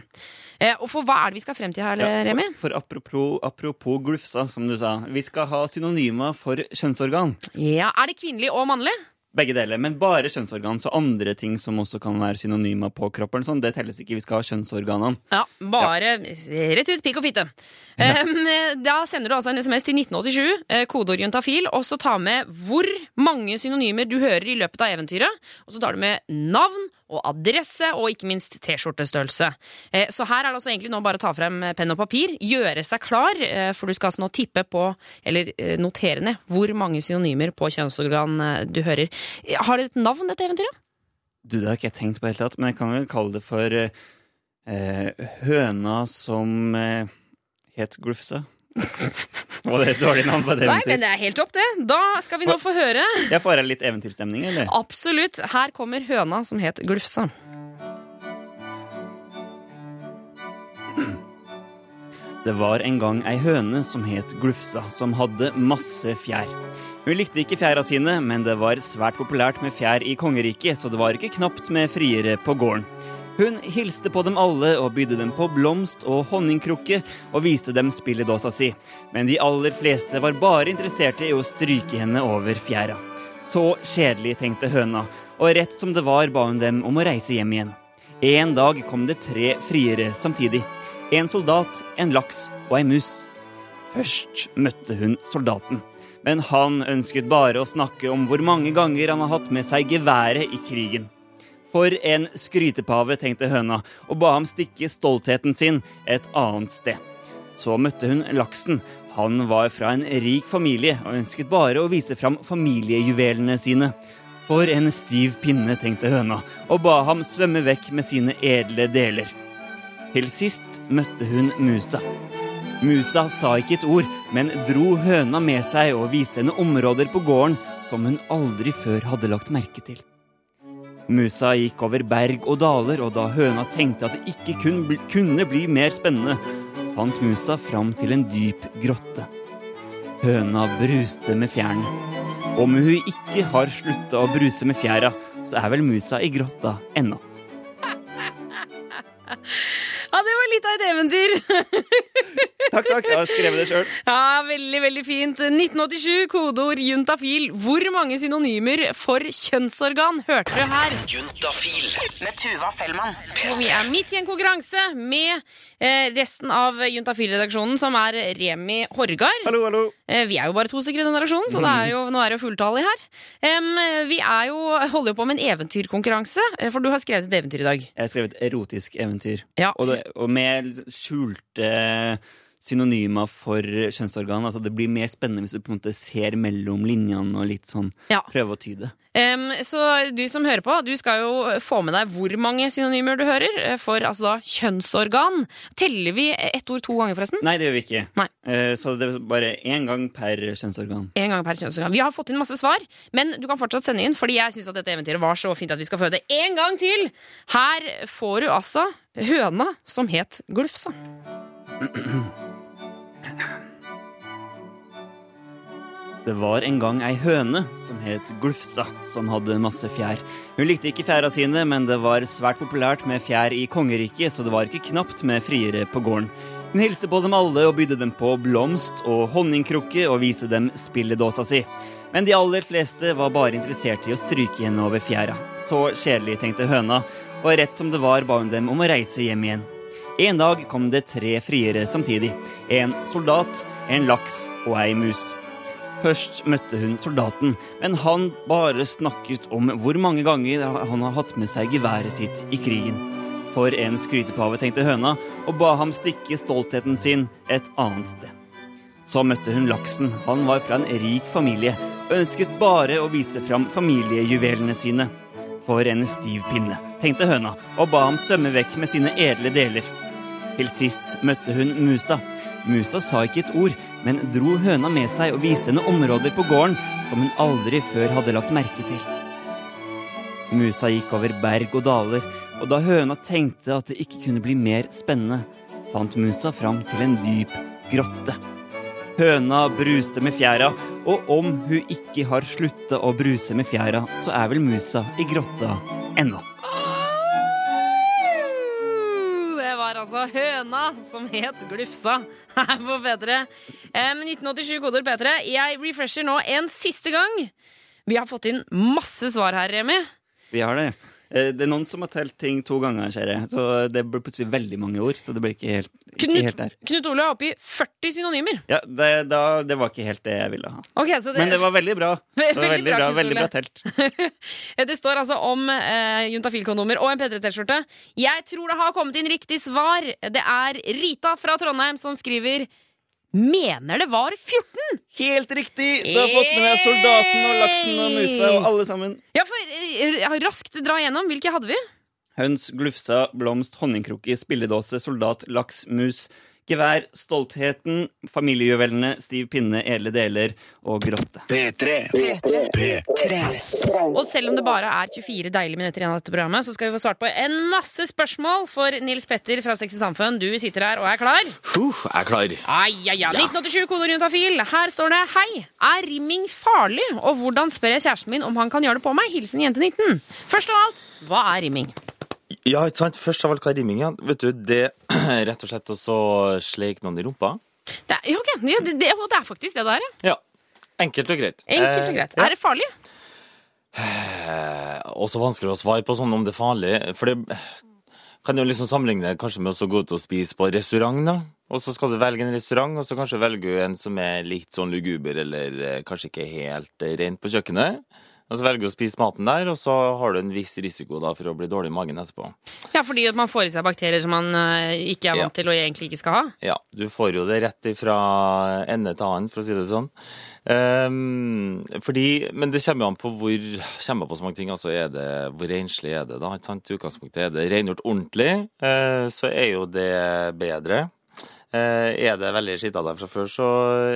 Eh, og for hva er det vi skal frem til her, Ja, Remi? for, for apropos, apropos glufsa, som du sa. Vi skal ha synonymer for kjønnsorgan. Ja, Er det kvinnelig og mannlig? Begge deler, men bare kjønnsorgan. Så andre ting som også kan være synonymer på kroppen, sånn, det telles ikke. Vi skal ha kjønnsorganene. Ja, bare rett ut pikk og fitte. Ja. da sender du altså en SMS til 1987, kodeorientafil, kodeord og så ta med hvor mange synonymer du hører i løpet av eventyret. Og så tar du med navn og adresse og ikke minst T-skjortestørrelse. Eh, Så her er det altså egentlig nå bare å ta frem penn og papir, gjøre seg klar, eh, for du skal altså nå tippe på, eller eh, notere ned, hvor mange synonymer på kjønnsorgan du hører. Har det et navn, dette eventyret? Du, det har ikke jeg tenkt på i det hele tatt, men jeg kan vel kalle det for eh, høna som eh, het Glufsa. Var det et dårlig navn på et eventyr? Nei, men det er helt topp, det. Da skal vi nå få høre. Jeg får her litt eventyrstemning, eller? Absolutt. Her kommer høna som het Glufsa. Det var en gang ei høne som het Glufsa, som hadde masse fjær. Hun likte ikke fjæra sine, men det var svært populært med fjær i kongeriket, så det var ikke knapt med friere på gården. Hun hilste på dem alle og bydde dem på blomst og honningkrukke og viste dem spilledåsa si, men de aller fleste var bare interesserte i å stryke henne over fjæra. Så kjedelig, tenkte høna, og rett som det var ba hun dem om å reise hjem igjen. En dag kom det tre friere samtidig. En soldat, en laks og ei mus. Først møtte hun soldaten, men han ønsket bare å snakke om hvor mange ganger han har hatt med seg geværet i krigen. For en skrytepave, tenkte høna, og ba ham stikke stoltheten sin et annet sted. Så møtte hun laksen. Han var fra en rik familie og ønsket bare å vise fram familiejuvelene sine. For en stiv pinne, tenkte høna, og ba ham svømme vekk med sine edle deler. Til sist møtte hun musa. Musa sa ikke et ord, men dro høna med seg og viste henne områder på gården som hun aldri før hadde lagt merke til. Musa gikk over berg og daler, og da høna tenkte at det ikke kun bl kunne bli mer spennende, fant musa fram til en dyp grotte. Høna bruste med fjærene. Om hun ikke har slutta å bruse med fjæra, så er vel musa i grotta ennå. Litt av et eventyr. Takk, takk. Jeg har skrevet det sjøl. Ja, Veldig, veldig fint. 1987, kodeord juntafil. Hvor mange synonymer for kjønnsorgan hørte du her? Juntafil med Tuva Fellmann. Og vi er midt i en konkurranse med eh, resten av Juntafil-redaksjonen, som er Remi Horgard. Hallo, hallo. Eh, vi er jo bare to stykker i den redaksjonen, så det er jo, nå er det jo fulltallig her. Vi er jo, holder jo på med en eventyrkonkurranse, eh, for du har skrevet et eventyr i dag. Jeg har skrevet erotisk eventyr. Ja. Og, det, og med skjulte synonymer for kjønnsorgan. Altså det blir mer spennende hvis du på en måte ser mellom linjene og litt sånn Ja. prøver å tyde. Um, så du som hører på, du skal jo få med deg hvor mange synonymer du hører eh, for altså da kjønnsorgan. Teller vi ett ord to ganger, forresten? Nei, det gjør vi ikke. Nei. Uh, Så det er bare én gang per kjønnsorgan. En gang per kjønnsorgan. Vi har fått inn masse svar, men du kan fortsatt sende inn, fordi jeg syns at dette eventyret var så fint at vi skal føde det en gang til. Her får du altså høna som het Glufsa. Det var en gang ei høne som het Glufsa, som hadde masse fjær. Hun likte ikke fjæra sine, men det var svært populært med fjær i kongeriket, så det var ikke knapt med friere på gården. Hun hilste på dem alle og bydde dem på blomst og honningkrukke og viste dem spilledåsa si. Men de aller fleste var bare interessert i å stryke henne over fjæra. Så kjedelig, tenkte høna, og rett som det var ba hun dem om å reise hjem igjen. En dag kom det tre friere samtidig. En soldat, en laks og ei mus. Først møtte hun soldaten, men han bare snakket om hvor mange ganger han har hatt med seg geværet sitt i krigen. For en skrytepave, tenkte høna, og ba ham stikke stoltheten sin et annet sted. Så møtte hun laksen. Han var fra en rik familie ønsket bare å vise fram familiejuvelene sine. For en stiv pinne, tenkte høna, og ba ham svømme vekk med sine edle deler. Til sist møtte hun musa. Musa sa ikke et ord, men dro høna med seg og viste henne områder på gården som hun aldri før hadde lagt merke til. Musa gikk over berg og daler, og da høna tenkte at det ikke kunne bli mer spennende, fant musa fram til en dyp grotte. Høna bruste med fjæra, og om hun ikke har slutta å bruse med fjæra, så er vel musa i grotta ennå. Altså høna som het Glufsa her på P3. Eh, 1987 koder P3. Jeg refresher nå en siste gang. Vi har fått inn masse svar her, Remi. Vi har det. Eh, Det er noen som har telt ting to ganger, jeg. Så det blir plutselig veldig mange ord. Så det blir ikke helt, ikke Knut, helt der. Knut Ole har oppgitt 40 synonymer. Ja, det, da, det var ikke helt det jeg ville ha. Okay, så det, Men det var veldig bra. Ve- Det var veldig bra, bra, veldig bra telt. det står altså om eh, juntafil-kondomer og en P3-T-skjorte. Jeg tror det har kommet inn riktig svar. Det er Rita fra Trondheim som skriver Mener det var 14! Helt riktig! Du har fått med deg soldaten og laksen og musa og alle sammen. Ja, for eh, Raskt dra igjennom. Hvilke hadde vi? Høns, glufsa, blomst, honningkrukke, spilledåse, soldat, laks, mus, gevær, stoltheten, familiejuvelene, stiv pinne, edle deler og grotte. Og selv om det bare er 24 deilige minutter igjen av dette programmet, så skal vi få svart på en masse spørsmål for Nils Petter fra Sex og Samfunn. Du sitter her og er klar. Puh, er klar. Ai, ai, ai. 1987, kodeord juntafil. Her står det Hei, er rimming farlig? Og hvordan spør jeg kjæresten min om han kan gjøre det på meg? Hilsen jente19. Først av alt, hva er rimming? Ja, ikke sant? Først av alt, hva er rimming? Ja? Vet du, det er rett og slett å så sleike noen i rumpa. Det er, ja, ok, ja, det, det, det er faktisk det det er, ja. Ja. Enkelt og greit. Enkelt og greit. Eh, ja. Er det farlig? Eh, også vanskelig å svare på sånn om det er farlig. For det kan jo liksom sammenligne kanskje med å gå ut og spise på restaurant, da. Og så skal du velge en restaurant, og så kanskje velger du en som er litt sånn luguber, eller eh, kanskje ikke helt eh, rent på kjøkkenet. Og så velger du å spise maten der, og så har du en viss risiko da for å bli dårlig i magen etterpå. Ja, fordi at man får i seg bakterier som man eh, ikke er Ja. vant til og egentlig ikke skal ha. Ja, du får jo det rett ifra ende til annen, for å si det sånn. Um, fordi, men det kommer an på hvor kommer på så mange ting. Altså, er det, hvor renslig er det, da? Ikke sant? I utgangspunktet er det rengjort ordentlig, uh, så er jo det bedre. Uh, er det veldig skitt av deg fra før, så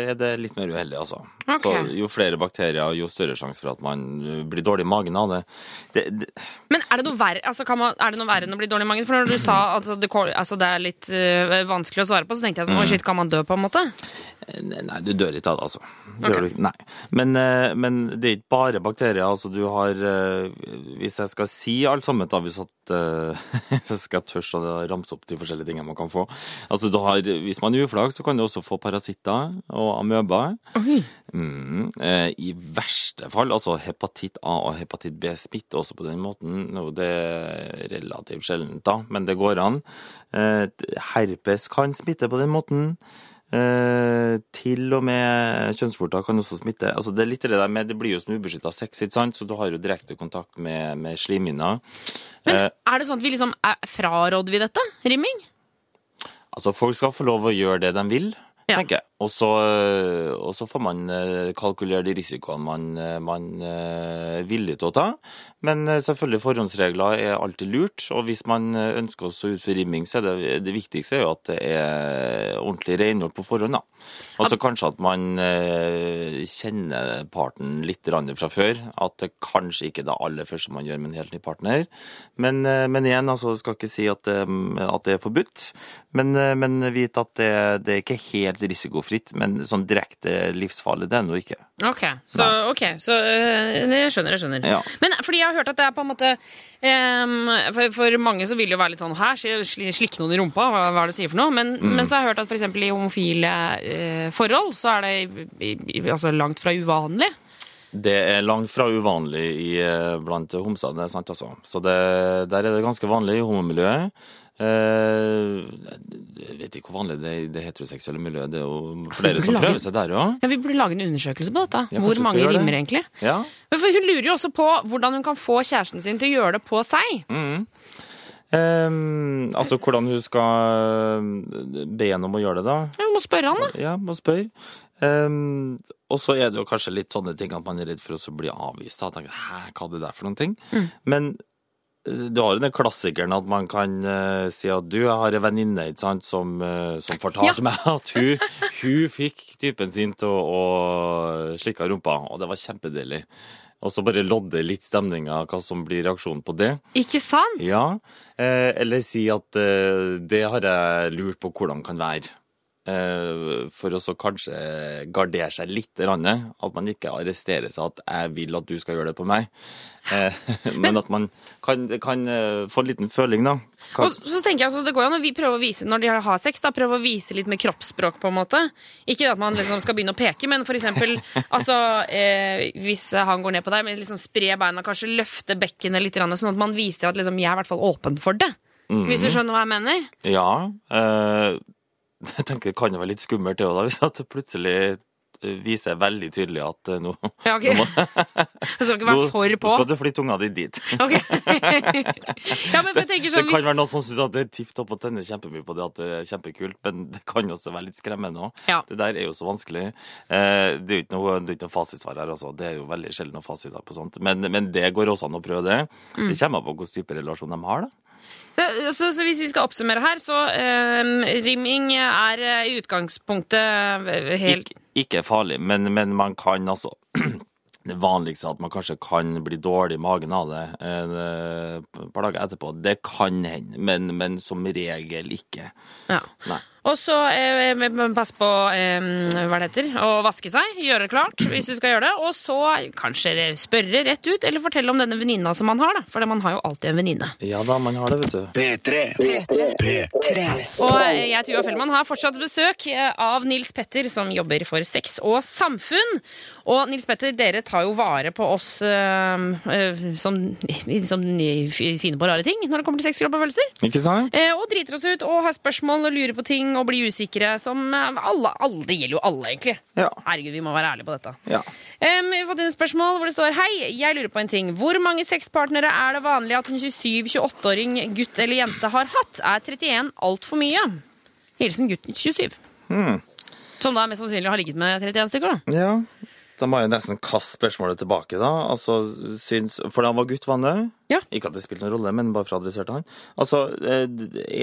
er det litt mer uheldig, altså. Ok. Så jo flere bakterier, jo større sjanse for at man eh, blir dårlig i magen av det. det, det Men er det noe verre, altså kan man, er det noe verre enn å bli dårlig i magen? For når du sa at det, altså det er litt uh, vanskelig å svare på, så tenkte jeg sånn, oi shit, kan man dø på en måte? Nei, nei, du dør ikke av det, altså. Okay. du. Nei. Men, eh, men det er ikke bare bakterier. Altså, du har eh, Hvis jeg skal si alt sammen, da, hvis at eh, jeg skal tørre å ramse opp de forskjellige tingene man kan få Altså, du har, Hvis man er uflaks, så kan du også få parasitter og amøber. Mm, eh, I verste fall, altså hepatitt A og hepatitt B smitter også på den måten. Nå, det er relativt sjeldent, da, men det går an. Eh, herpes kan smitte på den måten. Eh, til og med kjønnsvorter kan også smitte. Altså, det er litt det der med, det blir jo som ubeskytta sex, så du har jo direkte kontakt med, med slimhinner. Men er det sånn at vi liksom, er, fraråder vi dette? Rimming? altså, folk skal få lov å gjøre det de vil, Ja. tenker jeg. Og så, og så får man eh, kalkulere de risikoene man, eh, man eh, er villig til å ta. Men selvfølgelig, forhåndsregler er alltid lurt. Og hvis man ønsker oss å utføre rimming, så er det, det viktigste er jo at det er ordentlig rengjort på forhånd. da. Og så kanskje at man kjenner parten litt fra før. At det kanskje ikke er det aller første man gjør med en helt ny partner. Men, men igjen, altså, jeg skal ikke si at det, at det er forbudt. Men, men vit at det, det er ikke helt risikofritt. Men sånn direkte livsfarlig, det er nå ikke. Ok, så, okay, så øh, jeg skjønner, jeg skjønner. Ja. Men fordi jeg har hørt at det er på en måte um, for, for mange så vil det jo være litt sånn Her, sli- slikke noen i rumpa, hva, hva er det du sier for noe? Men, Mm. men så har jeg hørt at eksempel i homofile uh, forhold så er det i, i, altså langt fra uvanlig. Det er langt fra uvanlig i, eh, blant homser, det er sant altså. Så det, der er det ganske vanlig i homomiljøet. Eh, jeg vet ikke hvor vanlig det er i det heteroseksuelle miljøet. Det er jo flere som prøver seg der, ja. Ja, Vi burde lage en undersøkelse på dette. Ja, Hvor mange rimer det. egentlig? ja. Men for Hun lurer jo også på hvordan hun kan få kjæresten sin til å gjøre det på seg. Mm. Um, altså hvordan hun skal eh, be henne om å gjøre det, da. Hun må spørre han, da. Ja, må spørre. Um, og så er det jo kanskje litt sånne ting at man er redd for å bli avvist. Da. Tenker, Hæ, hva er det der for noen ting? Men eh, du har jo den klassikeren at man kan uh, si at du, jeg har en venninne som, uh, som fortalte meg at hun, hun fikk typen sin til å, å slikke rumpa, og det var kjempedeilig. Og så bare lodde litt stemninga, hva som blir reaksjonen på det. Ikke sant? Ja, eh, eller si at eh, det har jeg lurt på hvordan kan være. Eh, for å så kanskje gardere seg litt. At man ikke arresterer seg at 'jeg vil at du skal gjøre det på meg'. Eh, men at man kan, kan eh, få en liten føling, da. Hva, Og så tenker jeg altså, Det går jo an å prøve å vise når de har sex, da, prøve å vise litt med kroppsspråk. på en måte. Ikke at man liksom skal begynne å peke, men for eksempel altså, eh, hvis han går ned på deg, men liksom spre beina, kanskje løfte bekkenet litt, sånn at man viser at liksom, jeg er i hvert fall åpen for det. Hvis du skjønner hva jeg mener? ja. Eh, jeg tenker det kan være litt skummelt det òg, hvis at det plutselig eh, viser veldig tydelig at eh, nå Ja, ok. nå skal ikke være for på. skal du flytte unga di dit. Ok. ja, men for jeg tenker Det sånn, kan være noen som syns at det er tipp topp og tenner kjempemye på det, at det er kjempekult, men det kan også være litt skremmende òg. Ja. Det der er jo så vanskelig. Eh, Det er jo ikke noe, det er ikke noe fasitsvar her, altså. Det er jo veldig sjelden noe fasitsvar på sånt. Men, men det går også an å prøve det. Mm. Det kommer an på hvilken type relasjon de har, da. Så, så, så hvis vi skal oppsummere her, så eh, rimming er eh, i utgangspunktet eh, helt Ikke, ikke farlig, men, men man kan altså Det vanligste at man kanskje kan bli dårlig i magen av det eh, et par dager etterpå, det kan hende, men, men som regel ikke. Ja. Nei. Og så eh, pass på eh, hva det heter, å vaske seg, gjøre det klart hvis du skal gjøre det. Og så kanskje spørre rett ut, eller fortelle om denne venninna som man har. da, For man har jo alltid en venninne. Ja da, man har det, vet du. P3. P3. Og eh, jeg, Tuva Fellmann, har fortsatt besøk eh, av Nils Petter, som jobber for Sex og Samfunn. Og Nils Petter, dere tar jo vare på oss eh, eh, som, som finner på rare ting når det kommer til sex, kropp og følelser. Ikke sant? Eh, og driter oss ut og har spørsmål og lurer på ting og bli usikre. Som eh, alle, alle, Det gjelder jo alle, egentlig. Ja. Herregud, vi må være ærlige på dette. Ja. Um, vi har fått inn et spørsmål hvor det står Hei, jeg lurer på en ting. Hvor mange sexpartnere er det vanlig at en 27-28-åring gutt eller jente har hatt? Er 31 altfor mye? Hilsen gutten 27. Hmm. Som da mest sannsynlig har ligget med 31 stykker, da. Ja. Da må jeg nesten kaste spørsmålet tilbake, da. Altså, syns, for han var gutt, var han det? Ja. Ikke at det spilte noen rolle, men bare for å adressere han. Altså, eh,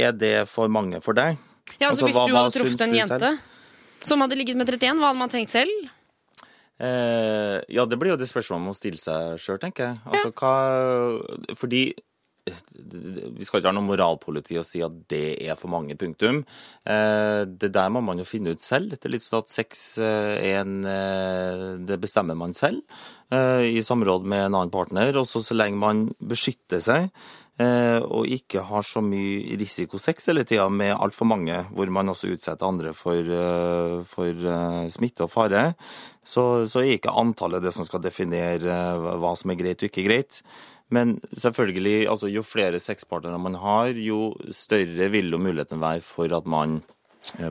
er det for mange for deg? Ja, altså, Altså, Hvis hva- du hadde truffet en jente som hadde ligget med 31, hva hadde man tenkt selv? Eh, ja, det blir jo det spørsmålet man må stille seg sjøl, tenker jeg. Altså, hva Fordi eh, vi skal ikke ha noe moralpoliti og si at det er for mange, punktum. Eh, det der må man jo finne ut selv. Det er litt sånn at sex eh, er en Det bestemmer man selv, eh, i samråd med en annen partner. Og så lenge man beskytter seg, og ikke har så mye risikosex hele tida med altfor mange, hvor man også utsetter andre for, eh, for eh, smitte og fare, så, så er ikke antallet det som skal definere eh, hva som er greit og ikke greit. Men selvfølgelig, altså jo flere sexpartnere man har, jo større vil jo muligheten være for at man eh,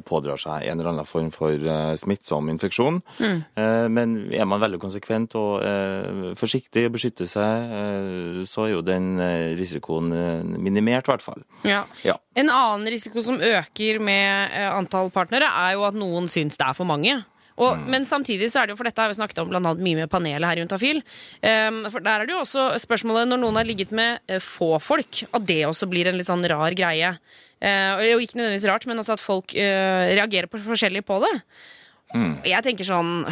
pådrar seg en eller annen form for eh, smittsom infeksjon. Mm. Men er man veldig konsekvent og eh, forsiktig og beskytter seg, eh, så er jo den eh, risikoen eh, minimert, i hvert fall. Ja. Ja. En annen risiko som øker med eh, antall partnere, er jo at noen syns det er for mange. Og, Men samtidig så er det jo, for dette har vi snakket om blant annet mye med panelet her i Juntafil. Um, for der er det jo også spørsmålet når noen har ligget med eh, få folk, at det også blir en litt sånn rar greie. Uh, og ikke nødvendigvis rart, men altså at folk uh, reagerer på forskjellig på det. Jeg tenker sånn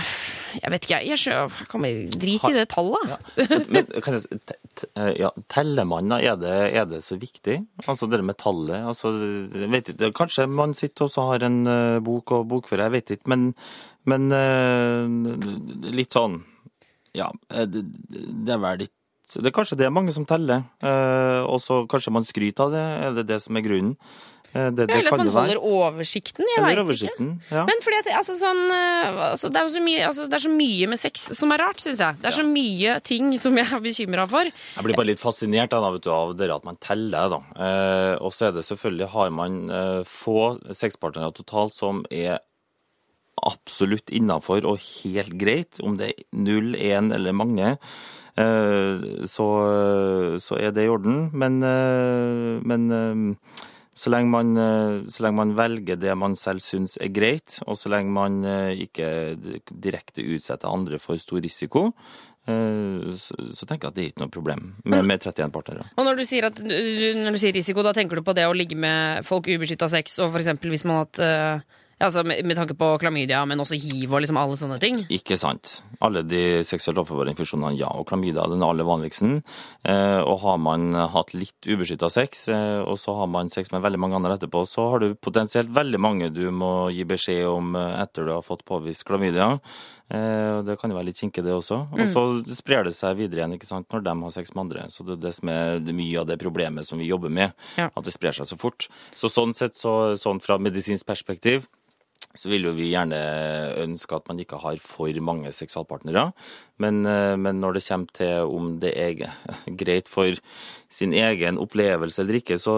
Jeg vet ikke, jeg. kommer drit i det tallet? Men kan jeg, ja, teller man da? Er det, er det så viktig? Altså det med tallet? Altså, vet ikke, kanskje man sitter og har en bok og bokfører, jeg vet ikke. Men, men eh, litt sånn Ja, eh, det, det er vel litt det er kanskje det er mange som teller, eh, og så kanskje man skryter av det. Er det det som er grunnen? Det, det Eller at man være. holder oversikten. Jeg veit ikke. Ja. Men fordi at, altså, sånn, altså, det, er så mye, altså, det er så mye med sex som er rart, syns jeg. Det er så mye ting som jeg er bekymra for. Jeg blir bare litt fascinert da, vet du, av det at man teller. da. Eh, og så er det selvfølgelig har man eh, få sexpartnere totalt som er absolutt innafor og helt greit, om det er null, én eller mange. eh, så, så er det i orden. Men, eh, men eh, så lenge, man, så lenge man velger det man selv syns er greit, og så lenge man ikke direkte utsetter andre for stor risiko, så, så tenker jeg at det er ikke noe problem med, med 31 partnere. Og når du, sier at, når du sier risiko, da tenker du på det å ligge med folk ubeskytta sex, og eksempel hvis man har hatt Altså med, med tanke på klamydia, men også hiv og liksom alle sånne ting. Ikke sant. Alle de seksuelt overførbare infeksjonene, ja. Og klamydia er den aller vanligste. Eh, og har man hatt litt ubeskytta sex, eh, og så har man sex med veldig mange andre etterpå, så har du potensielt veldig mange du må gi beskjed om eh, etter du har fått påvist klamydia. Eh, det kan jo være litt kinkig, det også. Og så sprer det seg videre igjen ikke sant, når de har sex med andre. Så det er det som er det mye av det problemet som vi jobber med. Ja. At det sprer seg så fort. Så sånn sett, så, sånn fra medisinsk perspektiv, så vil jo vi gjerne ønske at man ikke har for mange seksualpartnere. Men, eh, men når det kommer til om det er greit for sin egen opplevelse eller ikke, så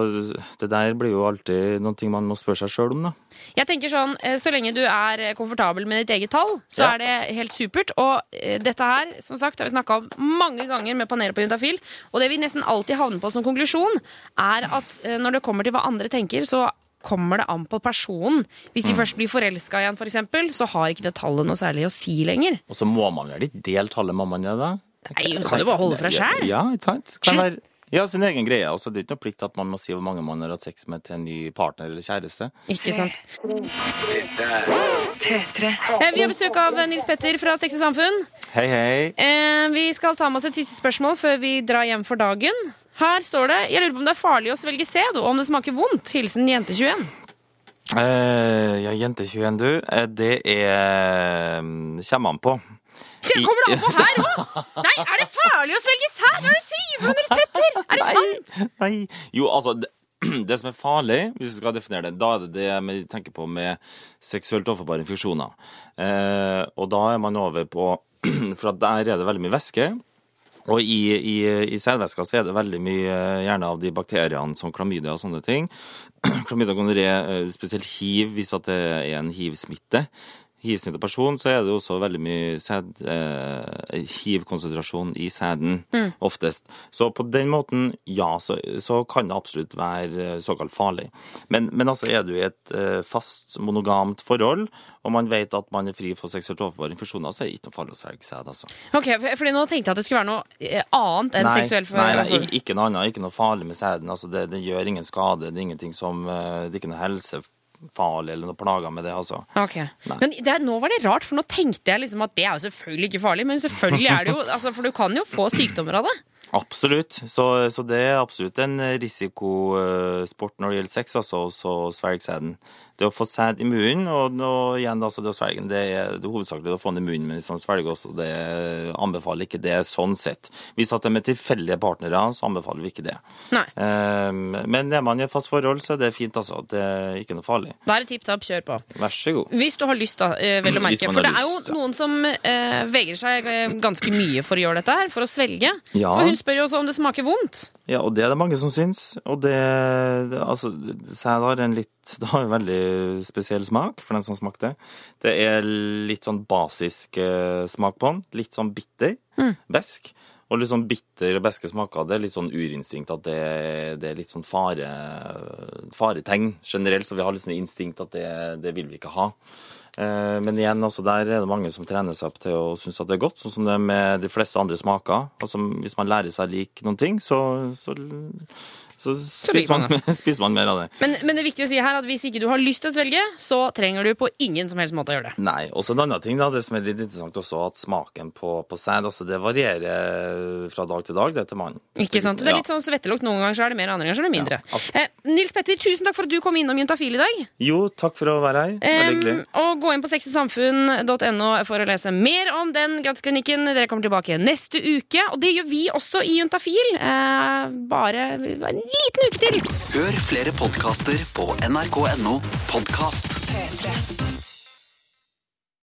det der blir jo alltid noe man må spørre seg sjøl om, da. Jeg tenker sånn, eh, Så lenge du er komfortabel med ditt eget tall, så Ja. er det helt supert. Og eh, dette her som sagt, har vi snakka om mange ganger med panelet på Juntafil. Og det vi nesten alltid havner på som konklusjon, er at eh, når det kommer til hva andre tenker, så kommer det an på personen. Hvis de først blir forelska igjen, for eksempel, så har ikke det tallet noe særlig å si lenger. Og så må man vel ikke dele tallet med det da? Nei, Hun kan jo bare holde Ja, sjæl. Ja, ikke sant? Kan være ja, sin egen greie. Altså, det er ikke noe plikt at man må si hvor mange man har hatt sex med til en ny partner eller kjæreste. Ikke sant. Eh, Vi har besøk av Nils Petter fra Sex og Samfunn. Hei, hei. Eh, vi skal ta med oss et siste spørsmål før vi drar hjem for dagen. Her står det Jeg lurer på om det er farlig å svelge sæd, og om det smaker vondt. Hilsen jente21. Uh, ja, jente 21, du. Eh, det er mm, Kommer an på. Kommer det an på her òg?! Nei, er det farlig å svelge sæd? Hva er det du sier for noe, Petter? Er det sant? Nei, nei. Jo, altså det, det som er farlig, hvis du skal definere det, da er det det vi tenker på med seksuelt overførbare infeksjoner. Eh, og da er man over på For der er det veldig mye væske. Og i, i, i sædvæska så er det veldig mye gjerne av de bakteriene som klamydia og sånne ting. Klamydia gonoré, eh, spesielt hiv, hvis at det er en hiv-smitte. Hiv-smittet person, så er det også veldig mye sæd, eh, hiv-konsentrasjon i sæden, oftest. Så på den måten, ja, så, så kan det absolutt være eh, såkalt farlig. Men, men altså er du i et eh, fast, monogamt forhold, og man vet at man er fri for seksuelt overførbare infeksjoner, så er det ikke noe farlig å svelge sæd, altså. Ok, for, fordi Nå tenkte jeg at det skulle være noe eh, annet enn Nei, seksuell nei, nei, i- ikke noe annet, ikke noe farlig med sæden. Altså, det, det gjør ingen skade, det er ingenting som eh, Det er ikke noe helsefarlig eller noe plaga med det, altså. Ok. Nei. Men det, nå var det rart, for nå tenkte jeg liksom at det er jo selvfølgelig ikke farlig. Men selvfølgelig er det jo altså, For du kan jo få sykdommer av det. Absolutt. Så, så det er absolutt en risikosport når det gjelder sex, altså å svelge sæden. Det å få sæd i munnen, og, og igjen altså, det å svelge det er det hovedsakelig å få den i munnen, men hvis man svelger også, det anbefaler ikke det sånn sett. Hvis at det er med tilfeldige partnere, så anbefaler vi ikke det. Nei. Um, men er man i et fast forhold, så er det fint, altså. Det er ikke noe farlig. Da er det tipp tapp, kjør på. Vær så god. Hvis du har lyst, da, eh, vel å merke. For det er jo lyst, ja. noen som uh, vegrer seg eh, ganske mye for å gjøre dette her, for å svelge. Ja. For hun spør jo også om det smaker vondt. Ja, og det er det mange som syns. Og det, det altså, sæd har en litt Det har en veldig spesiell smak for den som smakte. Det er litt sånn basisk eh, smak på den. Litt sånn bitter. Besk. Og litt sånn bitter og beske smaker. Det er litt sånn urinstinkt at det, det er litt sånn fare, faretegn generelt. Så vi har litt sånn instinkt at det, det vil vi ikke ha. Eh, Men igjen, altså der er det mange som trener seg opp til å synes at det er godt, sånn som det er med de fleste andre smaker. Altså, hvis man lærer seg lik noen ting, så, så, så spiser, man spiser man mer av det. Men, men det er viktig å si her at hvis ikke du har lyst til å svelge, så trenger du på ingen som helst måte å gjøre det. Nei. Og så en annen ting, da, det som er litt interessant også, at smaken på, på sæd altså det varierer fra dag til dag, det til mannen. Ikke sant? Det er litt sånn svettelukt. Noen ganger så er det mer, andre ganger så er det mindre. Ja, altså- eh, Nils Petter, tusen takk for at du kom innom Juntafil i dag. Jo, takk for å være her. Veldig hyggelig. Eh, og gå inn på sexysamfunn.no for å lese mer om den gratisklinikken. Dere kommer tilbake neste uke, og det gjør vi også i Juntafil. Eh, bare liten uke til. Hør flere podkaster på nrk.no podkast. P3.